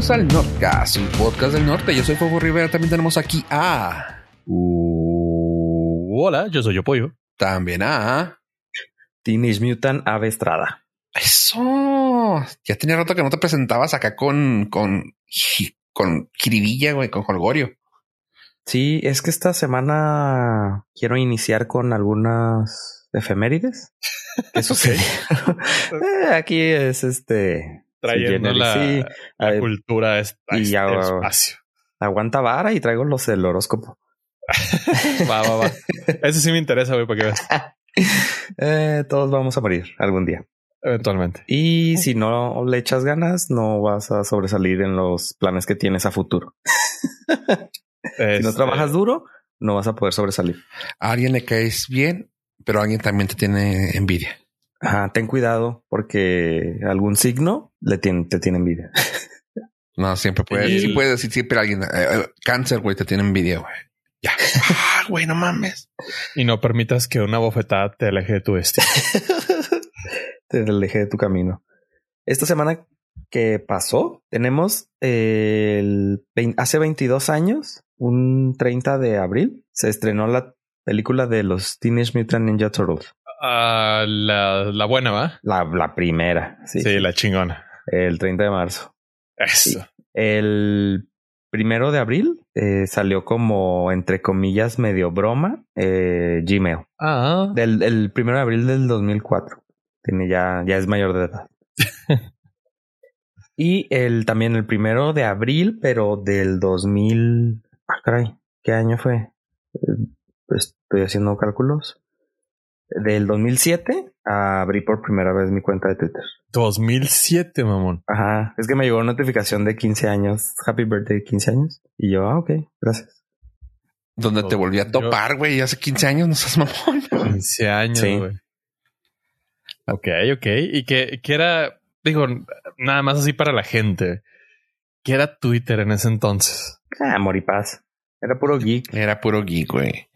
bienvenidos al Nordcast, un podcast del norte. Yo soy Fuego Rivera. También tenemos aquí a. Uh, hola, yo soy Yo Pollo. También a. Teenage Mutant Ave Estrada. Eso. Ya tenía rato que no te presentabas acá con, con, con jiribilla, güey, con Holgorio. Sí, es que esta semana quiero iniciar con algunas efemérides. Eso sí. Eh, aquí es este trayendo la, cultura a y espacio. Aguanta vara y traigo los del horóscopo. va, va, va. Ese sí me interesa, güey, para que veas. Eh, todos vamos a morir algún día. Eventualmente. Y si no le echas ganas, no vas a sobresalir en los planes que tienes a futuro. si no este trabajas duro, no vas a poder sobresalir. A alguien le caes bien, pero alguien también te tiene envidia. Ajá, ten cuidado porque algún signo le tiene, te tiene envidia. No, siempre puede, sí puede decir siempre alguien, eh, eh, cáncer, güey, te tiene envidia, güey. Ya. Ah, güey, no mames. Y no permitas que una bofetada te aleje de tu destino. te aleje de tu camino. Esta semana que pasó, tenemos el hace 22 años, un 30 de abril, se estrenó la película de los Teenage Mutant Ninja Turtles. Ah, la, buena, ¿va? La, la primera. Sí. sí, la chingona. El 30 de marzo. Eso. El primero de abril eh, salió como, entre comillas, medio broma, eh, Gmail. Ah. Del, el primero de abril del 2004. Tiene ya, ya es mayor de edad. y el, también el primero de abril, pero del 2000. Ah, caray, ¿qué año fue? Eh, estoy haciendo cálculos del 2007 abrí por primera vez mi cuenta de Twitter. 2007, mamón. Ajá. Es que me llegó una notificación de 15 años. Happy birthday, 15 años. Y yo, ah, ok, gracias. Donde te volví a topar, güey, hace 15 años, no seas mamón. 15 años, güey. Ok, ok. Y que, que era, digo, nada más así para la gente. ¿Qué era Twitter en ese entonces? Ah, amor y paz. Era puro geek. Era puro geek, güey.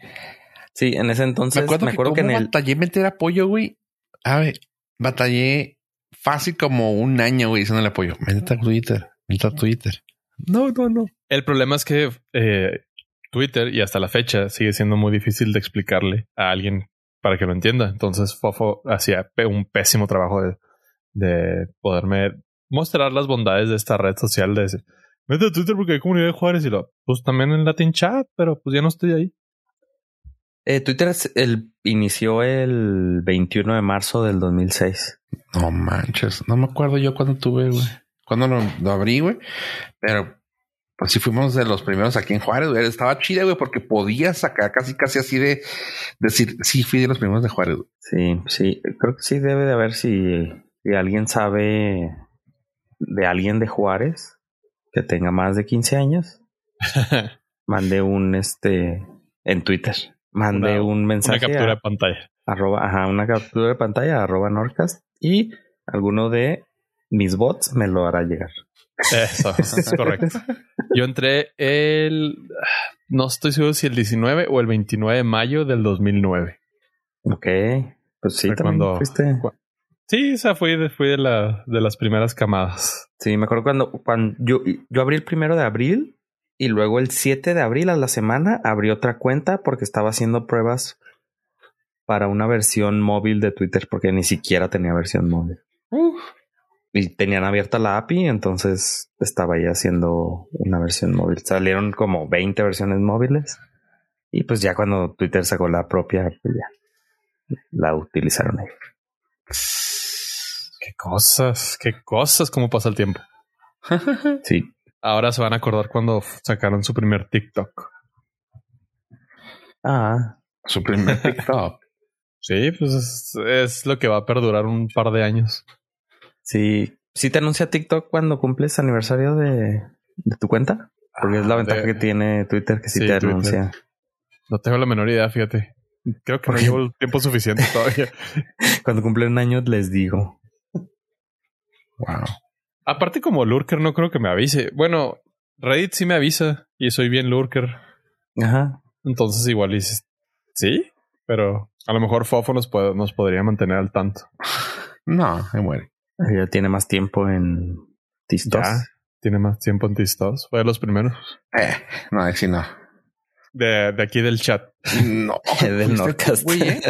Sí, en ese entonces me acuerdo, que, en el batallé meter apoyo, güey. A ver, batallé fácil como un año, güey, el apoyo. Métete a Twitter, métete a Twitter. No, no, no. El problema es que eh, Twitter y hasta la fecha sigue siendo muy difícil de explicarle a alguien para que lo entienda. Entonces Fofo hacía un pésimo trabajo de, de poderme mostrar las bondades de esta red social de decir, Métete a Twitter porque hay comunidad de Juárez y lo, pues también en Latin Chat, pero pues ya no estoy ahí. Eh, Twitter el, inició el 21 de marzo del 2006. No manches, no me acuerdo yo cuando tuve, güey. Cuando lo, abrí, güey. Pero pues sí fuimos de los primeros aquí en Juárez, güey. Estaba chida, güey, porque podías sacar casi, casi así de decir, sí, fui de los primeros de Juárez. Sí, sí, creo que sí debe de haber si, si alguien sabe de alguien de Juárez que tenga más de 15 años. mande un este en Twitter mandé un mensaje. Una captura de pantalla. Arroba, ajá, una captura de pantalla, arroba Norcast. Y alguno de mis bots me lo hará llegar. Eso, es correcto. Yo entré el. No estoy seguro si el 19 o el 29 de mayo del 2009. Ok. Pues sí, cuando fuiste. Sí, o sea, fui de, fui de, la, de las primeras camadas. Sí, me acuerdo cuando, cuando yo, yo abrí el primero de abril y luego el 7 de abril a la semana abrí otra cuenta porque estaba haciendo pruebas para una versión móvil de Twitter porque ni siquiera tenía versión móvil. Y tenían abierta la API, entonces estaba ya haciendo una versión móvil. Salieron como 20 versiones móviles. Y pues ya cuando Twitter sacó la propia, pues ya la utilizaron ahí. Qué cosas, qué cosas, cómo pasa el tiempo. sí. Ahora se van a acordar cuando sacaron su primer TikTok. Ah, su primer TikTok. sí, pues es, lo que va a perdurar un par de años. Sí, sí te anuncia TikTok cuando cumples aniversario de, tu cuenta. Porque es la ah, ventaja que tiene Twitter que sí, te anuncia. No tengo la menor idea, fíjate. Creo que no llevo el tiempo suficiente todavía. cuando cumplen años les digo. Wow. Aparte como lurker no creo que me avise. Bueno, Reddit sí me avisa y soy bien lurker. Ajá. Entonces igual dices, sí, pero a lo mejor Fofo nos, nos podría mantener al tanto. No, se muere. Ya tiene más tiempo en TikTok. tiene más tiempo en TikTok. Fue de los primeros. Eh, no, sí no. De, de aquí del chat. No, Del fuiste Nordcast. tú, güey, ¿eh?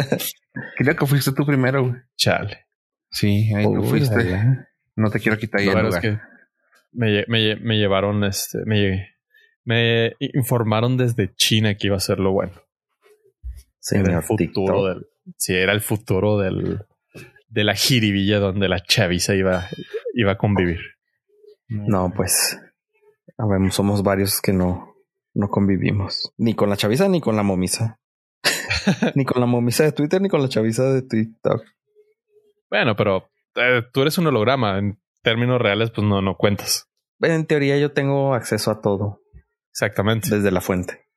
Creo que fuiste tú primero, güey. Chale. Sí, ahí no fuiste. No te quiero quitar ahí el lugar. es que me, me, me llevaron, este, me, me informaron desde China que iba a ser lo bueno. Era el futuro del, sí, era el futuro del, de la jiribilla donde la chaviza iba, iba a convivir. No, pues. A ver, somos varios que no, no convivimos. Ni con la chaviza ni con la momisa. ni con la momisa de Twitter ni con la chaviza de TikTok. Bueno, pero eh, tú eres un holograma. En términos reales, pues no, no cuentas. En teoría yo tengo acceso a todo Exactamente. desde la fuente.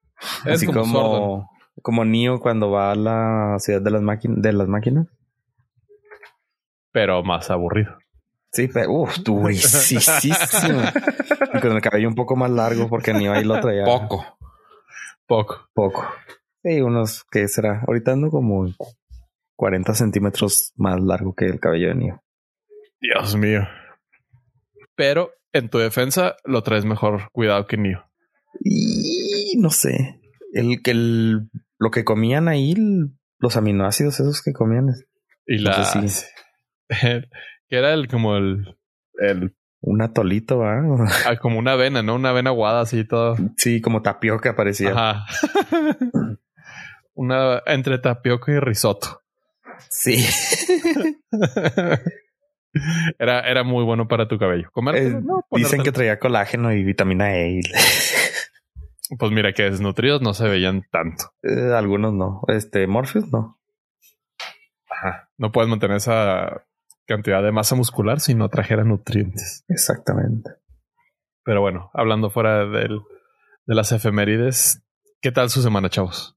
Es Así como como, como Neo cuando va a la ciudad de las máquinas, de las máquinas. Pero más aburrido. Sí, pero uff, durísimo. y con el cabello un poco más largo porque Neo ahí lo traía Poco. Poco. poco. Sí, unos, ¿qué será? Ahorita ando como 40 centímetros más largo que el cabello de Neo. Dios mío. Pero en tu defensa lo traes mejor cuidado que Neo. Y no sé, el que el, lo que comían ahí, el- los aminoácidos esos que comían, Y No la. que era el como el. el un atolito, ¿ah? ah, como una avena, ¿no? Una avena aguada así todo. Sí, como tapioca parecía. Ajá. una entre tapioca y risotto. Sí. era, era muy bueno para tu cabello. Comer. Eh, no, Dicen que traía colágeno y vitamina E. Pues mira que desnutridos no se veían tanto. Eh, algunos no. Este, Morpheus no. Ajá. No puedes mantener esa cantidad de masa muscular si no trajera nutrientes. Exactamente. Pero bueno, hablando fuera del, de las efemérides, ¿qué tal su semana, chavos?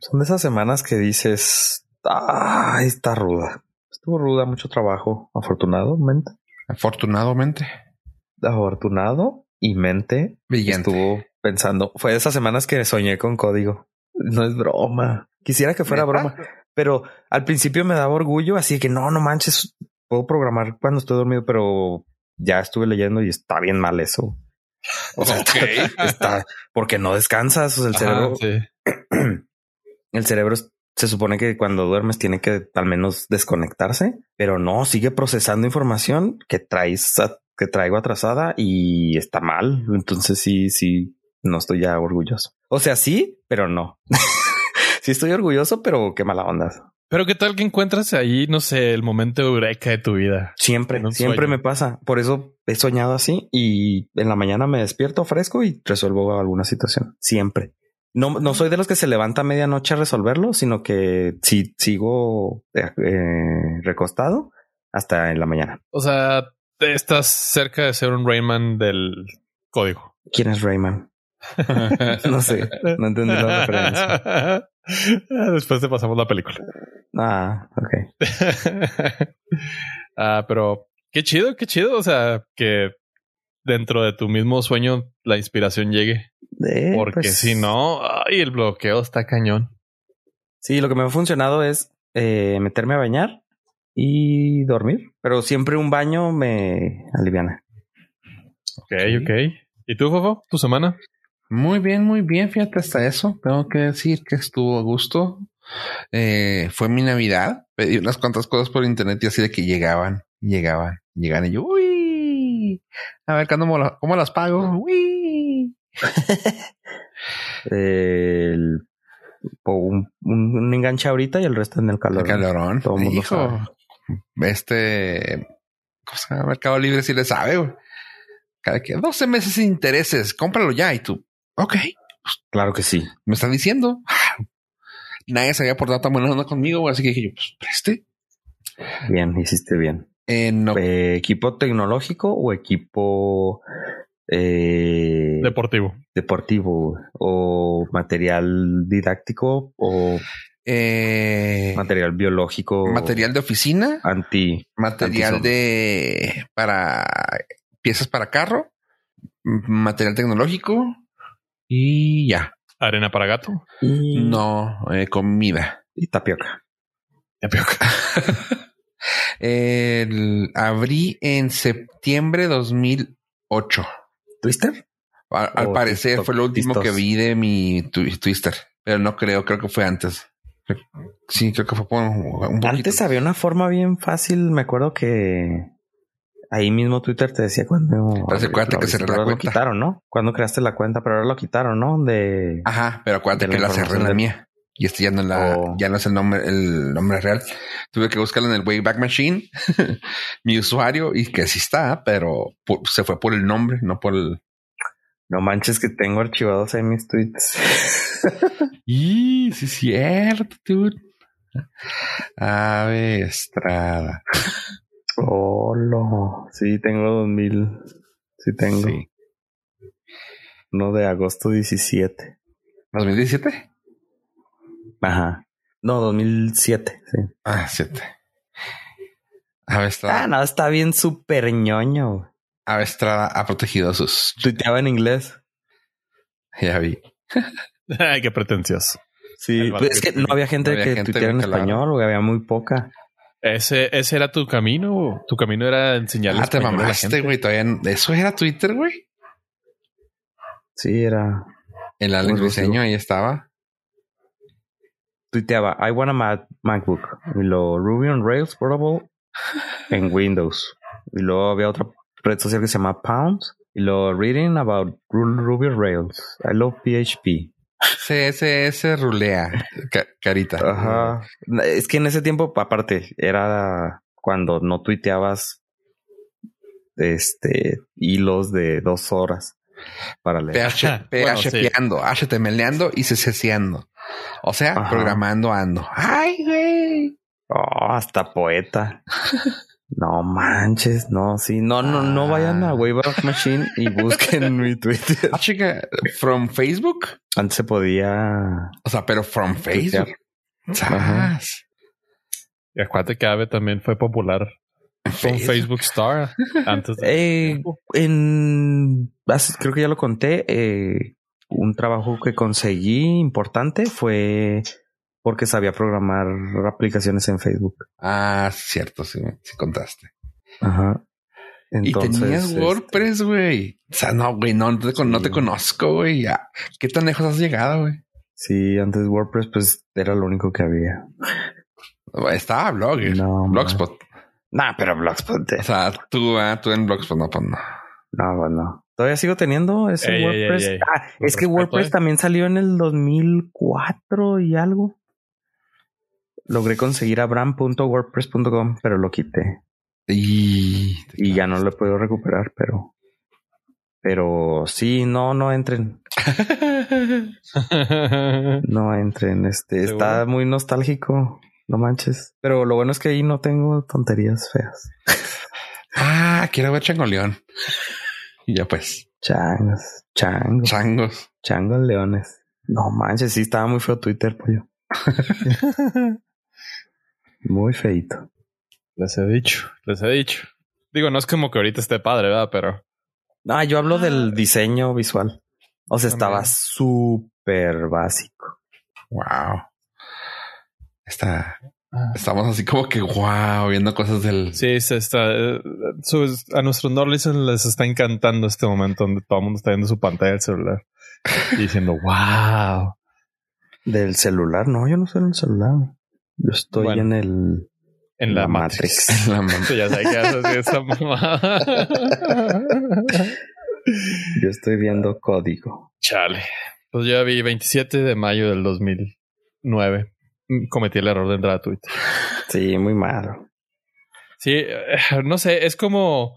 Son de esas semanas que dices, ah, está ruda. Estuvo ruda, mucho trabajo, afortunadamente. Afortunadamente. Afortunado y mente Brillante. estuvo pensando. Fue de esas semanas que soñé con código. No es broma. Quisiera que fuera broma, pero al principio me daba orgullo, así que no, no manches, puedo programar cuando estoy dormido, pero ya estuve leyendo y está bien mal eso. O sea, está porque no descansas. O sea, el Ajá, cerebro, sí. el cerebro es- se supone que cuando duermes tiene que al menos desconectarse, pero no sigue procesando información que traes, que traigo atrasada y está mal. Entonces sí, sí, no estoy ya orgulloso. O sea, sí, pero no. sí estoy orgulloso, pero qué mala onda. Pero qué tal que encuentras ahí, no sé, el momento eureka de tu vida. Siempre, siempre me pasa. Por eso he soñado así y en la mañana me despierto fresco y resuelvo alguna situación. Siempre. No, no soy de los que se levanta a medianoche a resolverlo, sino que si sigo eh, eh, recostado hasta en la mañana. O sea, estás cerca de ser un Rayman del código. ¿Quién es Rayman? No sé, no entendí la referencia. Después te pasamos la película. Ah, ok. ah, pero qué chido, qué chido. O sea, que dentro de tu mismo sueño la inspiración llegue. Eh, Porque pues, si no, ay, el bloqueo está cañón. Sí, lo que me ha funcionado es eh, meterme a bañar y dormir, pero siempre un baño me aliviana. Ok, ok. ¿Y tú, Fofo? ¿Tu semana? Muy bien, muy bien. Fíjate hasta eso. Tengo que decir que estuvo a gusto. Eh, fue mi Navidad. Pedí unas cuantas cosas por internet y así de que llegaban, llegaban, llegaban y yo, uy, a ver ¿cuándo me lo- cómo las pago. Uy. El- un, un- enganche ahorita y el resto en el calor. El calorón. Todo el mundo Hijo, sabe. este, ¿cómo se llama? Mercado Libre si le sabe. güey. Cada que 12 meses sin intereses, cómpralo ya y tú. Ok, Claro que sí. me están diciendo. Nadie se había portado tan buena onda conmigo, güey, así que dije yo, pues preste. Bien, hiciste bien. Eh, no, Eh, ¿Equipo tecnológico o equipo eh, Deportivo. deportivo o material didáctico o eh, material biológico? material de oficina, anti. material de para piezas para carro, material tecnológico y ya. Arena para gato. Y, No, eh, comida. y tapioca. Tapioca. El, abrí en septiembre 2008. ¿Twister? Al, al O parecer TikTok, fue lo último que vi de mi twi- Twister. Pero no creo, creo que fue antes. Sí, creo que fue por un poquito. Antes había una forma bien fácil. Me acuerdo que ahí mismo Twitter te decía cuando. Pero acuérdate que cerré la ahora lo cuenta. quitaron, ¿no? Cuando creaste la cuenta, pero ahora lo quitaron, ¿no? De. Ajá, pero acuérdate que la cerré en la mía. Y este ya no, la, Oh. ya no es el nombre, el nombre real. Tuve que buscarlo en el Wayback Machine, mi usuario, y que sí está, pero se fue por el nombre, no por el. No manches que tengo archivados ahí mis tweets. Y sí, es cierto, dude. Ave Estrada. Hola. Sí, tengo 2000. Sí, tengo. Sí. Uno de agosto 17. ¿2017? Ajá. No, 2007. Sí. Ah, siete. Ave Ah, Estrada. no, está bien súper ñoño. Ave Estrada ha protegido sus. Tuiteaba en inglés. Ya vi. Ay, qué pretencioso. Sí, pues es que no había gente No había que gente tuiteara en español, güey, había muy poca. Ese, ese era tu camino. Tu camino era enseñarle Ah, te a mamaste, güey. Todavía. Eso era Twitter, güey. Sí, era. El Alex rudo. ahí estaba. Tuiteaba, I want a Mac- MacBook. Y luego Ruby on Rails Portable en Windows. Y luego había otra red social que se llama Pounds. Y luego Reading about Ru- Ruby Rails. I love PHP. CSS rulea. Ca- carita. Ajá. Es que en ese tiempo, aparte, era cuando no tuiteabas este hilos de dos horas para leer. PH, Bueno, sí. PHPeando, HTMLeando y CSSeando. O sea, Ajá. programando ando. Ay, güey. Oh, hasta poeta. No manches, no, sí, no, no, no vayan Ah. a Wayback Machine y busquen mi Twitter. Ah, chica, from Facebook. Antes se podía. O sea, pero from Facebook. Ajá. Sas. Y acuérdate que Ave también fue popular con Facebook Star antes de. Eh, en. Creo que ya lo conté. eh, un trabajo que conseguí importante fue porque sabía programar aplicaciones en Facebook. Ah, cierto, sí, sí contaste. Ajá. Entonces, y tenías este, WordPress, güey. O sea, no, güey, no, te, con- no te conozco, güey. ¿Qué tan lejos has llegado, güey? Sí, antes WordPress, pues era lo único que había. Estaba Blogger. No, Blogspot. Nah, pero Blogspot. O sea, tú, ah, tú en Blogspot, no, pues no. No, bueno. Todavía sigo teniendo ese Ey, WordPress. ey, ey. Ah, es que WordPress eh. también salió en el 2004 y algo. Logré conseguir a bram.wordpress.com, pero lo quité. Y, Y ya no lo puedo recuperar, pero... Pero sí, no, no entren. No entren. Este ¿Seguro? está muy nostálgico. No manches. Pero lo bueno es que ahí no tengo tonterías feas. ah, quiero ver Changoleón. Y ya pues, Changos, changos, changos. changos leones. No manches, sí estaba muy feo Twitter, pollo. Muy feito. les he dicho, les he dicho. Digo, no es como que ahorita esté padre, ¿verdad? Pero Ah, yo hablo del diseño visual. O sea, estaba súper básico. Wow. Está, estamos así como que wow, viendo cosas del. sí, se está. eh, su- a nuestros Norlison les está encantando este momento donde todo el mundo está viendo su pantalla del celular y diciendo, wow. Del celular, no, yo no soy en el celular. Yo estoy Bueno. en el En la, Matrix. Matrix. la Sí, ya sé que haces esa mamada. yo estoy viendo código. Chale. Pues yo ya vi 27 de mayo del 2009. Mm, Cometí el error de entrar a Twitter. Sí, muy malo. Sí, eh, no sé, es como.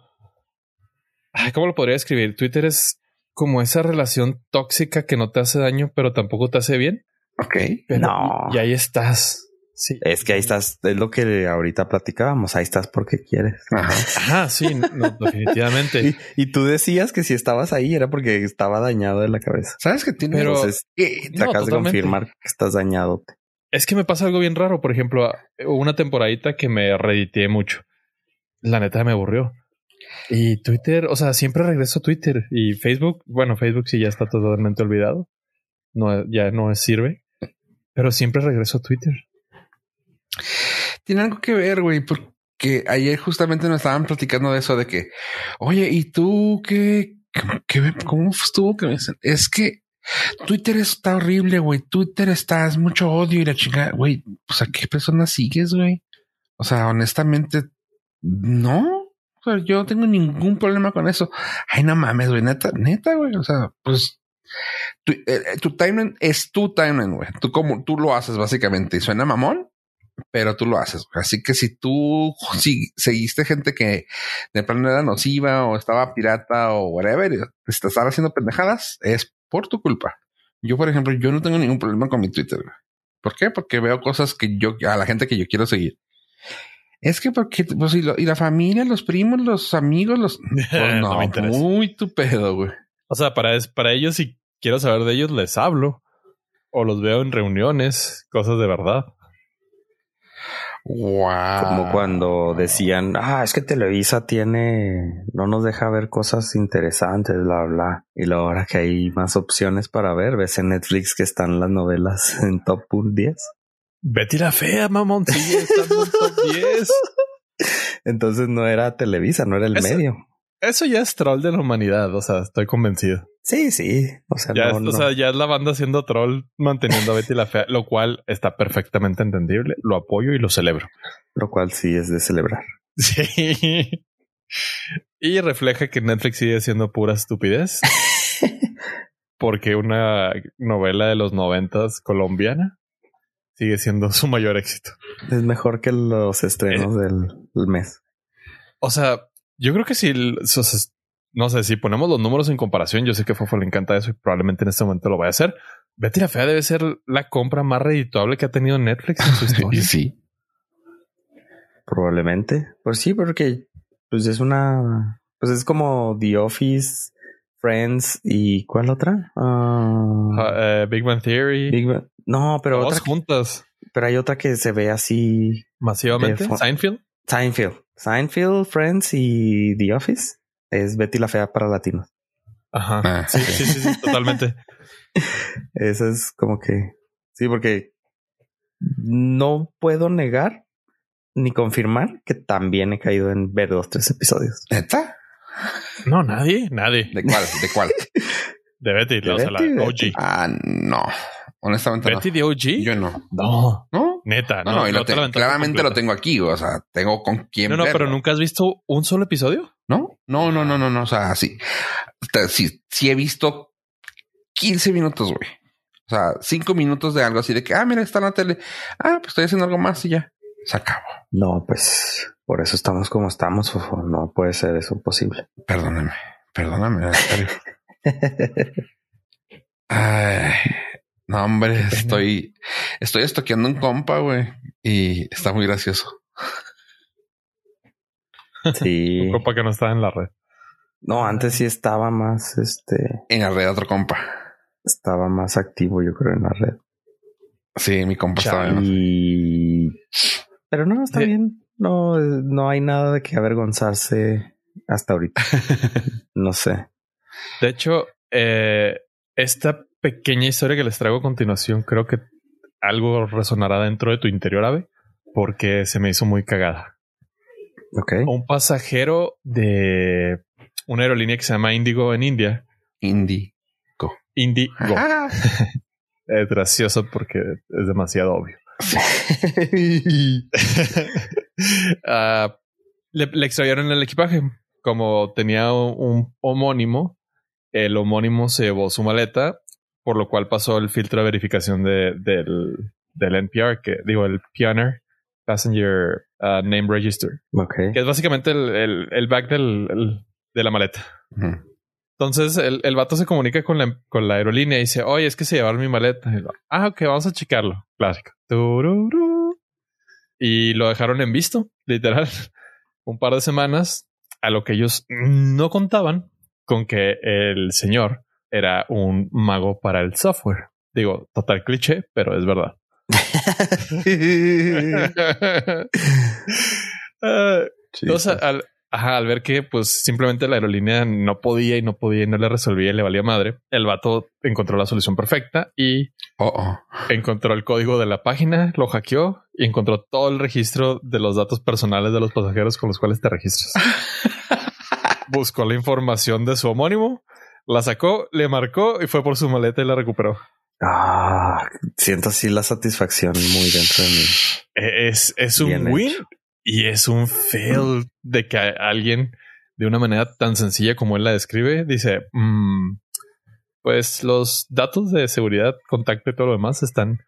¿Cómo lo podría escribir? Twitter es como esa relación tóxica que no te hace daño, pero tampoco te hace bien. Ok. Pero- No. Y ahí estás. Sí. Es que ahí estás, es lo que ahorita platicábamos, ahí estás porque quieres. Ajá. Ajá, sí, no, definitivamente. Y, y tú decías que si estabas ahí era porque estaba dañado de la cabeza. ¿Sabes que tiene? Pero- Entonces, Eh, te no, acabas de confirmar que estás dañado. Es que me pasa algo bien raro. Por ejemplo, hubo una temporadita que me reedité mucho. La neta me aburrió. Y Twitter, o sea, siempre regreso a Twitter y Facebook. Bueno, Facebook sí ya está totalmente olvidado. No, ya no sirve. Pero siempre regreso a Twitter. Tiene algo que ver, güey. por- que ayer justamente nos estaban platicando de eso de que, oye, ¿y tú qué? qué, cómo estuvo que me dicen? Es que Twitter está horrible, güey. Twitter está, es mucho odio y la chingada, güey. Pues a qué personas sigues, güey. O sea, honestamente, no. O sea, yo no tengo ningún problema con eso. Ay, no mames, güey. Neta, neta, güey. O sea, pues tu, eh, tu timeline es tu timeline, güey. Tú como tú lo haces básicamente y suena mamón, pero tú lo haces. Así que si tú si seguiste gente que de plan era nociva o estaba pirata o whatever, te estás haciendo pendejadas, es por tu culpa. Yo, por ejemplo, yo no tengo ningún problema con mi Twitter. ¿Por qué? Porque veo cosas que yo, a la gente que yo quiero seguir. Es que porque, pues, y, y la familia, los primos, los amigos, los... Pues, no, muy tu pedo, güey. O sea, para, para ellos, si quiero saber de ellos, les hablo. O los veo en reuniones, cosas de verdad. Wow. Como cuando decían, ah, es que Televisa tiene, no nos deja ver cosas interesantes, bla, bla. Y luego ahora que hay más opciones para ver, ves en Netflix que están las novelas en top 10. Betty la fea, mamón, sigue estando en top 10. Entonces no era Televisa, no era el medio. Eso ya es troll de la humanidad, o sea, estoy convencido. Sí, sí. O sea, ya, no, es, o sea, ya es la banda haciendo troll manteniendo a Betty la Fea, lo cual está perfectamente entendible. Lo apoyo y lo celebro. Lo cual sí es de celebrar. Sí. Y refleja que Netflix sigue siendo pura estupidez. porque una novela de los noventas colombiana sigue siendo su mayor éxito. Es mejor que los estrenos eh. del, mes. O sea, yo creo que si no sé, si ponemos los números en comparación, yo sé que Fofo le encanta eso y probablemente en este momento lo vaya a hacer. Betty la Fea debe ser la compra más redituable que ha tenido Netflix en su historia. sí. Probablemente. Pues sí, porque pues es una, pues es como The Office, Friends y ¿cuál otra? Ah, eh, Big Bang Theory. Big No, pero Dos juntas. Pero hay otra que se ve así masivamente. Seinfeld. Seinfeld. Seinfeld, Friends y The Office es Betty la Fea para latinos. Ajá. Ah, sí, sí, sí, totalmente. Eso es como que sí, porque no puedo negar ni confirmar que también he caído en ver dos, tres episodios. ¿Neta? No, nadie, nadie. ¿De cuál? ¿De cuál? de Betty, ¿De la OG. Ah, no. Honestamente ¿Betty de OG? Yo no. No. ¿No? Neta, no. no, no claramente lo tengo aquí. O sea, tengo con quién. No, no, pero nunca has visto un solo episodio. No, no, no, no, no, no. O sea, sí. Sí, sí he visto 15 minutos, güey. O sea, 5 minutos de algo así de que, ah, mira, está en la tele. Ah, pues estoy haciendo algo más y ya. Se acabó. No, pues por eso estamos como estamos. No puede ser eso posible. Perdóname, perdóname. Ay, no, hombre, estoy, estoy estoqueando un compa, güey, y está muy gracioso. Sí. un compa que no estaba en la red. No, antes sí estaba más, este. En la red otro compa. Estaba más activo, yo creo, en la red. Sí, mi compa estaba y... Pero no, está bien. No, no hay nada de que avergonzarse hasta ahorita. no sé. De hecho, eh, esta pequeña historia que les traigo a continuación, creo que algo resonará dentro de tu interior, Ave, porque se me hizo muy cagada. Ok. Un pasajero de una aerolínea que se llama Indigo en India. Indigo. Indigo. es gracioso porque es demasiado obvio. uh, le, le, extrayeron el equipaje. Como tenía un homónimo, el homónimo se llevó su maleta por lo cual pasó el filtro de verificación de, del, del NPR, que digo, el PNR, Passenger uh, Name Register. Que es básicamente el, el, el back del, de la maleta. Entonces el, el, vato se comunica con la, con la aerolínea y dice, oye, es que se llevaron mi maleta. Y ah, ok, vamos a checarlo. Clásico. Y lo dejaron en visto, literal. Un par de semanas, a lo que ellos no contaban con que el señor era un mago para el software. Digo, total cliché, pero es verdad. uh, entonces, al, ajá, al ver que pues simplemente la aerolínea no podía y no podía y no le resolvía y le valía madre, el vato encontró la solución perfecta y Oh, oh. encontró el código de la página, lo hackeó y encontró todo el registro de los datos personales de los pasajeros con los cuales te registras. Buscó la información de su homónimo, la sacó, le marcó y fue por su maleta y la recuperó. Ah, siento así la satisfacción muy dentro de mí. E- Es, es un Bien win hecho. y es un fail de que alguien de una manera tan sencilla como él la describe dice, "Mm, pues los datos de seguridad, contacto y todo lo demás están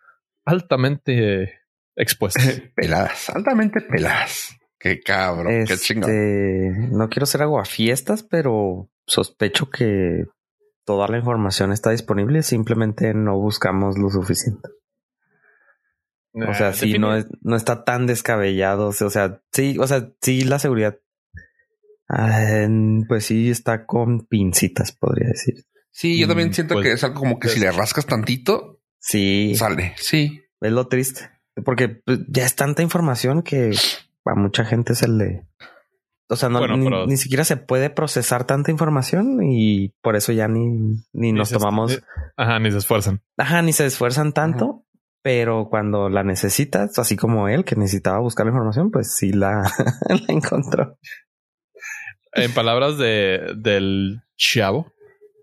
altamente expuestos. Peladas, altamente peladas. Qué cabrón, qué chingón. Este, no quiero ser aguafiestas, pero sospecho que toda la información está disponible, simplemente no buscamos lo suficiente. O sea, sí, no, es, no está tan descabellado. O sea, sí, o sea, sí, la seguridad. ah, pues sí, está con pincitas, podría decir. Sí, yo también Mm, siento pues, que es algo como que si le rascas tantito, Sí, sale. Sí. es lo triste. Porque pues, ya es tanta información que a mucha gente se le. O sea, no, Bueno, ni, pero- ni siquiera se puede procesar tanta información y por eso ya ni, ni nos tomamos. eh, Ajá, ni se esfuerzan. Ajá, ni se esfuerzan tanto. Pero cuando la necesitas, así como él que necesitaba buscar la información, pues sí la, la encontró. En palabras de, del chavo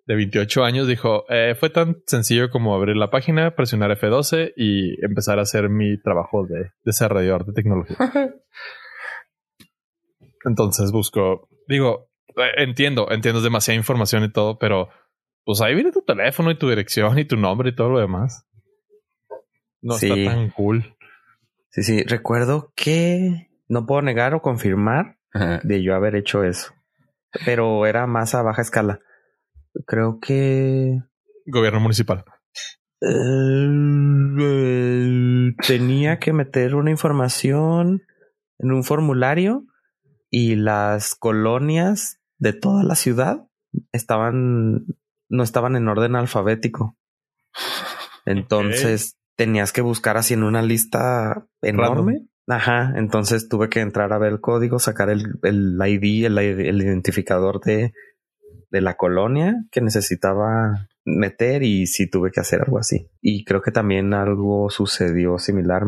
de 28 años, dijo, "Eh, fue tan sencillo como abrir la página, presionar F12 y empezar a hacer mi trabajo de desarrollador de tecnología. Entonces busco, digo, eh, entiendo, entiendo, es demasiada información y todo, pero pues ahí viene tu teléfono y tu dirección y tu nombre y todo lo demás. No Sí. está tan cool. Sí, sí. Recuerdo que no puedo negar o confirmar Ajá. de yo haber hecho eso, pero era más a baja escala. Creo que Gobierno municipal. eh, tenía que meter una información en un formulario y las colonias de toda la ciudad estaban no estaban en orden alfabético. Entonces tenías que buscar así en una lista enorme. Ajá. Entonces tuve que entrar a ver el código, sacar el, el ID, el, el identificador de, de la colonia que necesitaba meter y sí tuve que hacer algo así. Y creo que también algo sucedió similar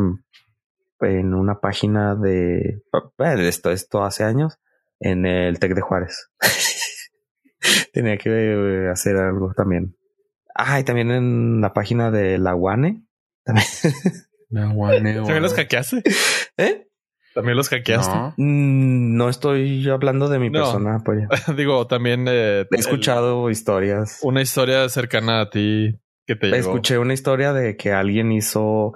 en una página de bueno, esto, esto hace años en el Tec de Juárez. Tenía que eh, hacer algo también. Ah, y también en la página de la UANE. También. No, guane, ¿También los hackeaste? ¿Eh? ¿También los hackeaste? No. Mm, No estoy hablando de mi No. persona, pues. Digo, también eh, He escuchado historias. una historia cercana a ti que te llegó. Escuché una historia de que alguien hizo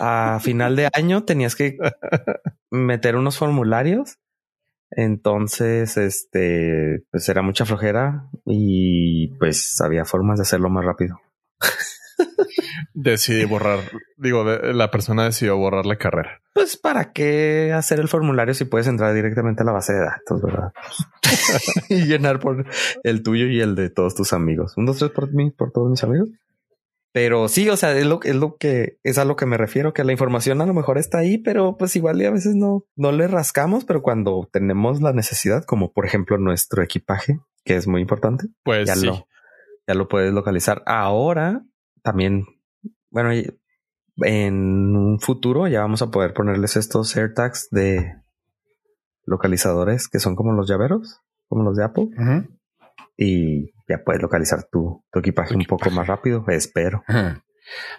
a final de año tenías que meter unos formularios. Entonces, este, pues era mucha flojera y pues había formas de hacerlo más rápido. Decidí borrar. Digo, la persona decidió borrar la carrera. Pues para qué hacer el formulario si puedes entrar directamente a la base de datos, ¿verdad? y llenar por el tuyo y el de todos tus amigos. Un, dos, tres por mí, por todos mis amigos. Pero sí, o sea, es lo, es lo que es a lo que me refiero, que la información a lo mejor está ahí, pero pues igual y a veces no, no le rascamos, pero cuando tenemos la necesidad, como por ejemplo nuestro equipaje, que es muy importante, Pues ya sí. lo, ya lo puedes localizar. Ahora también, bueno, en un futuro ya vamos a poder ponerles estos AirTags de localizadores que son como los llaveros, como los de Apple, y ya puedes localizar tu, tu equipaje Tu un poco más rápido, espero. Ajá.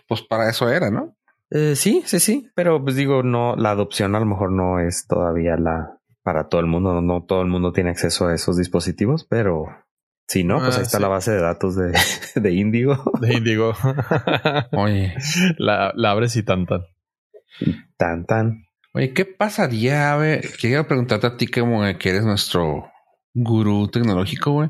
Pues para eso era, ¿no? Eh, sí, sí, sí, pero pues digo, no, la adopción a lo mejor no es todavía la para todo el mundo, no, no todo el mundo tiene acceso a esos dispositivos, pero si no, pues Ah, ahí está sí. la base de datos de, de Indigo. De Indigo. Oye, la, la abres y tan tan. Tan, tan. oye, ¿qué pasaría? A ver, quería preguntarte a ti como que eres nuestro gurú tecnológico, güey.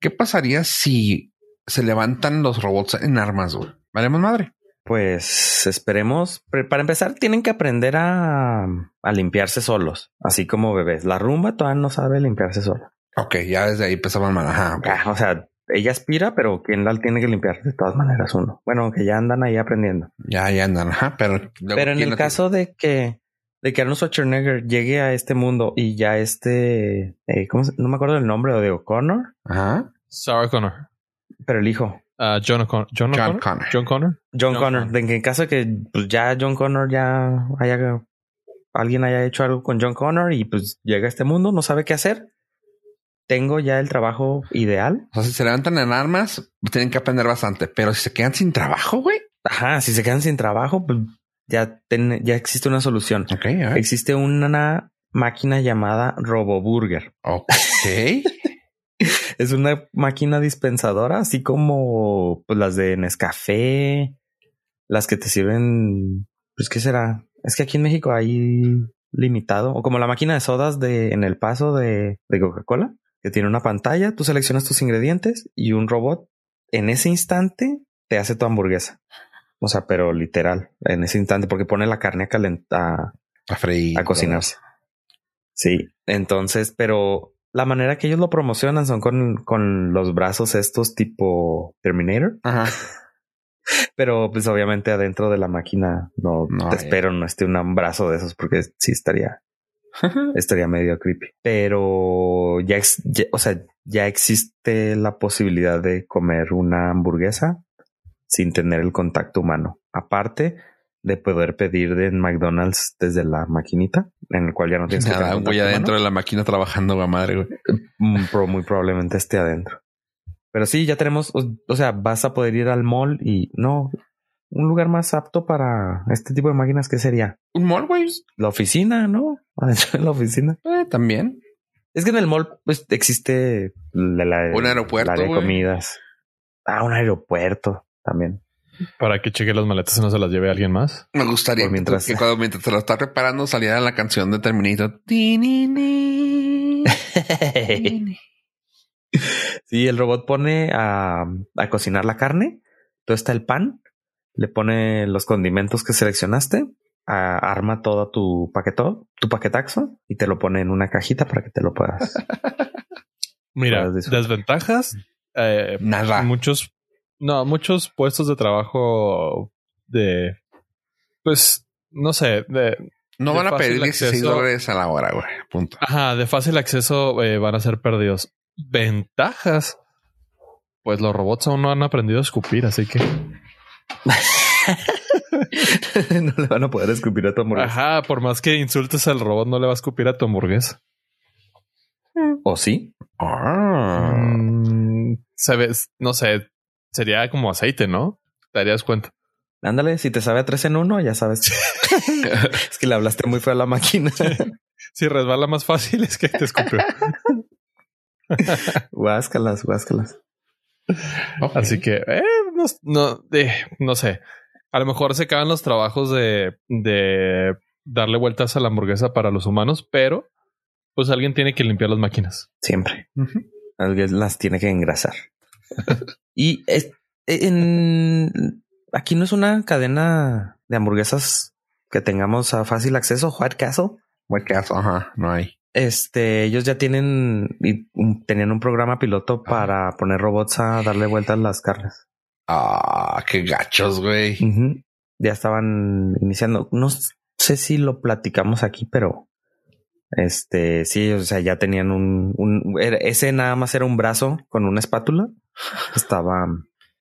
¿Qué pasaría si se levantan los robots en armas, güey? ¿Valemos madre? Pues esperemos. Para empezar, tienen que aprender a, a limpiarse solos, así como bebés. La rumba todavía no sabe limpiarse sola. Ok, ya desde ahí empezaban mal. Ajá. Ah, o sea, ella aspira, pero quien la tiene que limpiar de todas maneras uno. Bueno, que ya andan ahí aprendiendo. Ya, ya andan, ajá, pero... luego, Pero en ¿quién el caso de que de que Arnold Schwarzenegger llegue a este mundo y ya este, eh, ¿cómo se- no me acuerdo el nombre de O'Connor, Ajá. Sarah Connor. pero el hijo, Ah, John O'Connor. John. Connor. John Connor. John John Connor, Connor. de que en caso de que pues, ya John Connor ya haya alguien haya hecho algo con John Connor y pues llega a este mundo, no sabe qué hacer. Tengo ya el trabajo ideal. O sea, si se levantan en armas, tienen que aprender bastante. Pero si se quedan sin trabajo, güey. Ajá, si se quedan sin trabajo, pues ya, ten- ya existe una solución. Existe una máquina llamada RoboBurger. Ok. Es una máquina dispensadora, así como pues, las de Nescafé, las que te sirven. Pues, ¿qué será? Es que aquí en México hay limitado, o como la máquina de sodas de en el paso de, de Coca-Cola, que tiene una pantalla, tú seleccionas tus ingredientes y un robot en ese instante te hace tu hamburguesa. O sea, pero literal, en ese instante, porque pone la carne a calentar, a freír. a cocinarse. Sí, entonces, pero la manera que ellos lo promocionan son con, con los brazos estos tipo Terminator, Ajá. pero pues obviamente adentro de la máquina no, No, te espero no esté un brazo de esos porque sí estaría, estaría medio creepy. Pero ya, ya- o sea, ya existe la posibilidad de comer una hamburguesa sin tener el contacto humano. Aparte de poder pedir de en McDonald's desde la maquinita, en el cual ya no tienes que Nada, güey contacto adentro humano. de la máquina trabajando, güey, madre, güey. Mm, pero muy probablemente esté adentro. Pero sí, ya tenemos, o, o sea, vas a poder ir al mall y no, un lugar más apto para este tipo de máquinas, ¿qué sería? Un mall, güey. La oficina, ¿no? Adentro de la oficina. Eh, también. Es que en el mall, pues existe la, la- Un aeropuerto, el área de comidas. Ah, un aeropuerto también. Para que cheque las maletas y no se las lleve alguien más. Me gustaría Por mientras- que cuando mientras te lo estás preparando saliera la canción de Terminator. Sí, el robot pone a, a cocinar la carne. Todo está el pan. Le pone los condimentos que seleccionaste. a- arma todo tu paquetón, tu paquetaxo y te lo pone en una cajita para que te lo puedas. Mira, desventajas. eh, Nada. muchos, no, muchos puestos de trabajo de, pues, no sé, de, No de van a pedir 16 acceso. dólares a la hora, güey. Punto. ajá, de fácil acceso eh, van a ser perdidos. Ventajas. Pues los robots aún no han aprendido a escupir, así que. no le van a poder escupir a tu hamburguesa. Ajá, por más que insultes al robot, no le va a escupir a tu hamburguesa. ¿O sí? Ah. Mm, sabes, no sé, sería como aceite, ¿no? Te darías cuenta. Ándale, si te sabe a tres en uno, ya sabes. es que le hablaste muy feo a la máquina. Si resbala más fácil es que te escupió. guáscalas, guáscalas. Ok. Así que, eh, no, no, eh, no sé. A lo mejor se acaban los trabajos de, de darle vueltas a la hamburguesa para los humanos, pero pues alguien tiene que limpiar las máquinas. Siempre. Alguien las tiene que engrasar. Y es- en, aquí no es una cadena de hamburguesas que tengamos a fácil acceso. White Castle. White Castle, ajá, no hay. Este, ellos ya tienen y un- tenían un programa piloto para poner robots a darle vueltas a las carnes. Ah, qué gachos, güey. Ya estaban iniciando. No sé si lo platicamos aquí, pero este sí, o sea, ya tenían un, un ese nada más era un brazo con una espátula. Estaba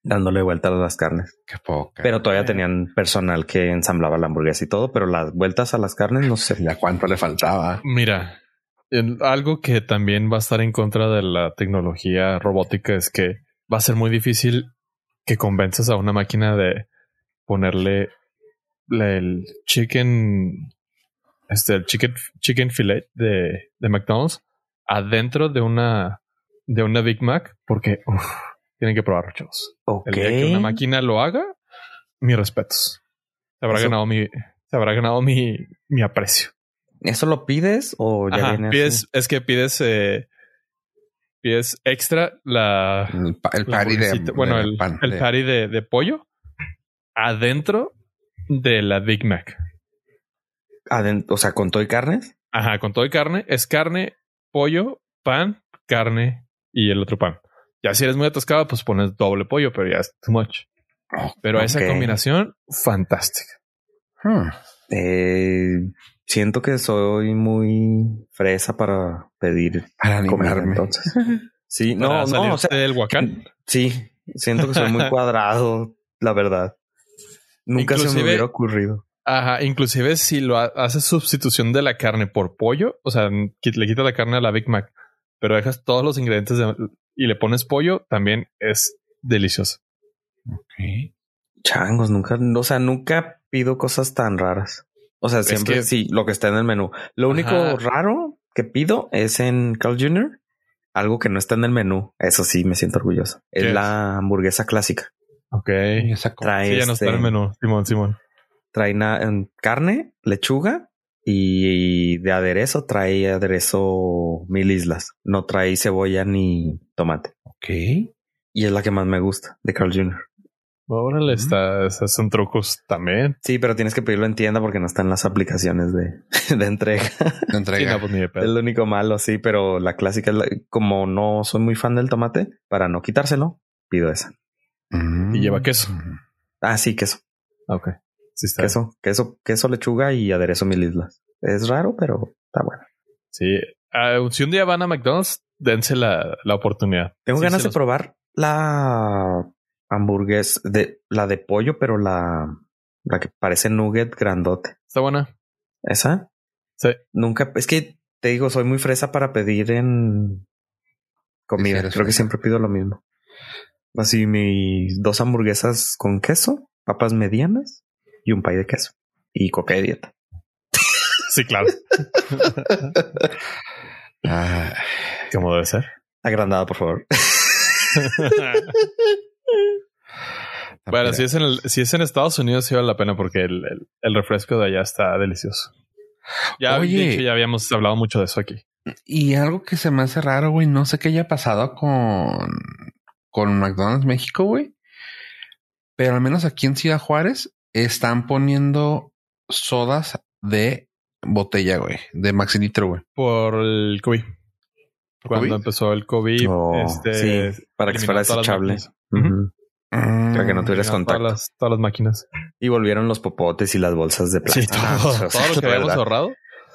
dándole vueltas a las carnes, Qué poca. pero todavía tenían personal que ensamblaba la hamburguesa y todo, pero las vueltas a las carnes no sé. ya cuánto le faltaba. Mira, en- algo que también va a estar en contra de la tecnología robótica es que va a ser muy difícil que convenzas a una máquina de ponerle el chicken, este, el chicken, chicken filet de, de McDonald's adentro de una, de una Big Mac, porque uf, tienen que probarlo, chavos. Ok. El día que una máquina lo haga, mis respetos. Se habrá Eso- ganado mi, se habrá ganado mi, mi aprecio. ¿Eso lo pides o ya Ajá, viene pides, así? es que pides, eh, pides extra la, El, pa- el la patty de, hamburguesita- bueno, de el, pan. el de- patty de, de pollo adentro de la Big Mac. O sea, con todo y carnes? Ajá, con todo y carne, es carne, pollo, pan, carne y el otro pan. Ya si eres muy atascado, pues pones doble pollo, pero ya es too much. Oh, Pero esa Ok. combinación, fantástica. hmm. Eh, siento que soy muy fresa para pedir Para animarme. entonces. Sí, no, no, o sea, del huacán. sí, siento que soy muy cuadrado, la verdad. Nunca se me hubiera ocurrido. Ajá, inclusive si lo ha- haces sustitución de la carne por pollo, o sea, le quitas la carne a la Big Mac, pero dejas todos los ingredientes de- y le pones pollo, también es delicioso. Ok. Changos, nunca, o sea, nunca pido cosas tan raras. O sea, siempre que- sí, lo que está en el menú. Lo único Ajá. raro que pido es en Carl Jr. Algo que no está en el menú. Eso sí, me siento orgulloso. Es ¿Qué es? la hamburguesa clásica. Ok. Esa co- Trae Sí, ya no está en el este, menú, Simón, Simón. Trae en carne, lechuga y de aderezo trae aderezo mil islas. No trae cebolla ni tomate. Ok. Y es la que más me gusta de Carl Jr. Órale, Ujú. está, esos son trucos también. Sí, pero tienes que pedirlo en tienda porque no están las aplicaciones de, de entrega. La Sí, entrega. no, pues ni de Es lo único malo, sí, pero la clásica, es la- como no soy muy fan del tomate, para no quitárselo, pido esa. Mm. Y lleva queso. Ah, sí, queso, Ok. Sí, está. queso, queso, queso, lechuga y aderezo mil islas. Es raro, pero está bueno. Sí. Ah, si un día van a McDonald's, dense la, la oportunidad. Tengo Sí, ganas de los- probar la hamburguesa de la de pollo, pero la, la que parece nugget grandote. Está buena. Esa Sí. nunca, es que te digo, soy muy fresa para pedir en comida. Creo que siempre pido lo mismo. Así mis dos hamburguesas con queso, papas medianas y un pay de queso y coca de dieta. Sí, claro. Ah, Como debe ser. Agrandada, por favor. bueno, si es en el, si es en Estados Unidos, sí vale la pena porque el, el- el refresco de allá está delicioso. Ya, Oye. de hecho, ya habíamos hablado mucho de eso aquí. Y algo que se me hace raro, güey, no sé qué haya pasado con, con McDonald's México, güey. Pero al menos aquí en Ciudad Juárez están poniendo sodas de botella, güey, de maxi litro, güey. Por el COVID. Cuando COVID? empezó el COVID, Oh, este, sí, para que fuera desechable. Mm, Para que no tuvieras contacto. Todas las, todas las máquinas. Y volvieron los popotes y las bolsas de Sí, plástico. todo, Ah, o sea, todo lo que habíamos ahorrado.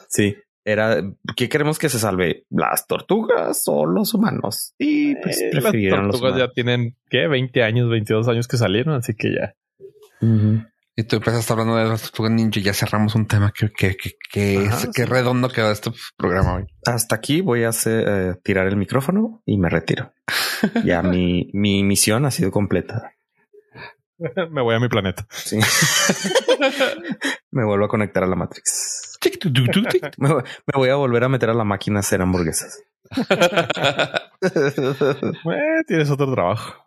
Sí, era ¿qué queremos que se salve? ¿Las tortugas o los humanos? Y pues Eh, las los tortugas ya tienen, ¿qué? 20 años, 22 años que salieron, así que ya. Y tú empezaste hablando de las tortugas ninja y ya cerramos un tema que, que, que, que Ajá, es, sí. que redondo quedó este programa hoy. Hasta aquí voy a hacer, eh, tirar el micrófono y me retiro. Ya mi, mi misión ha sido completa. Me voy a mi planeta. Sí. me vuelvo a conectar a la Matrix. Me, voy- me voy a volver a meter a la máquina a hacer hamburguesas. Eh, tienes otro trabajo.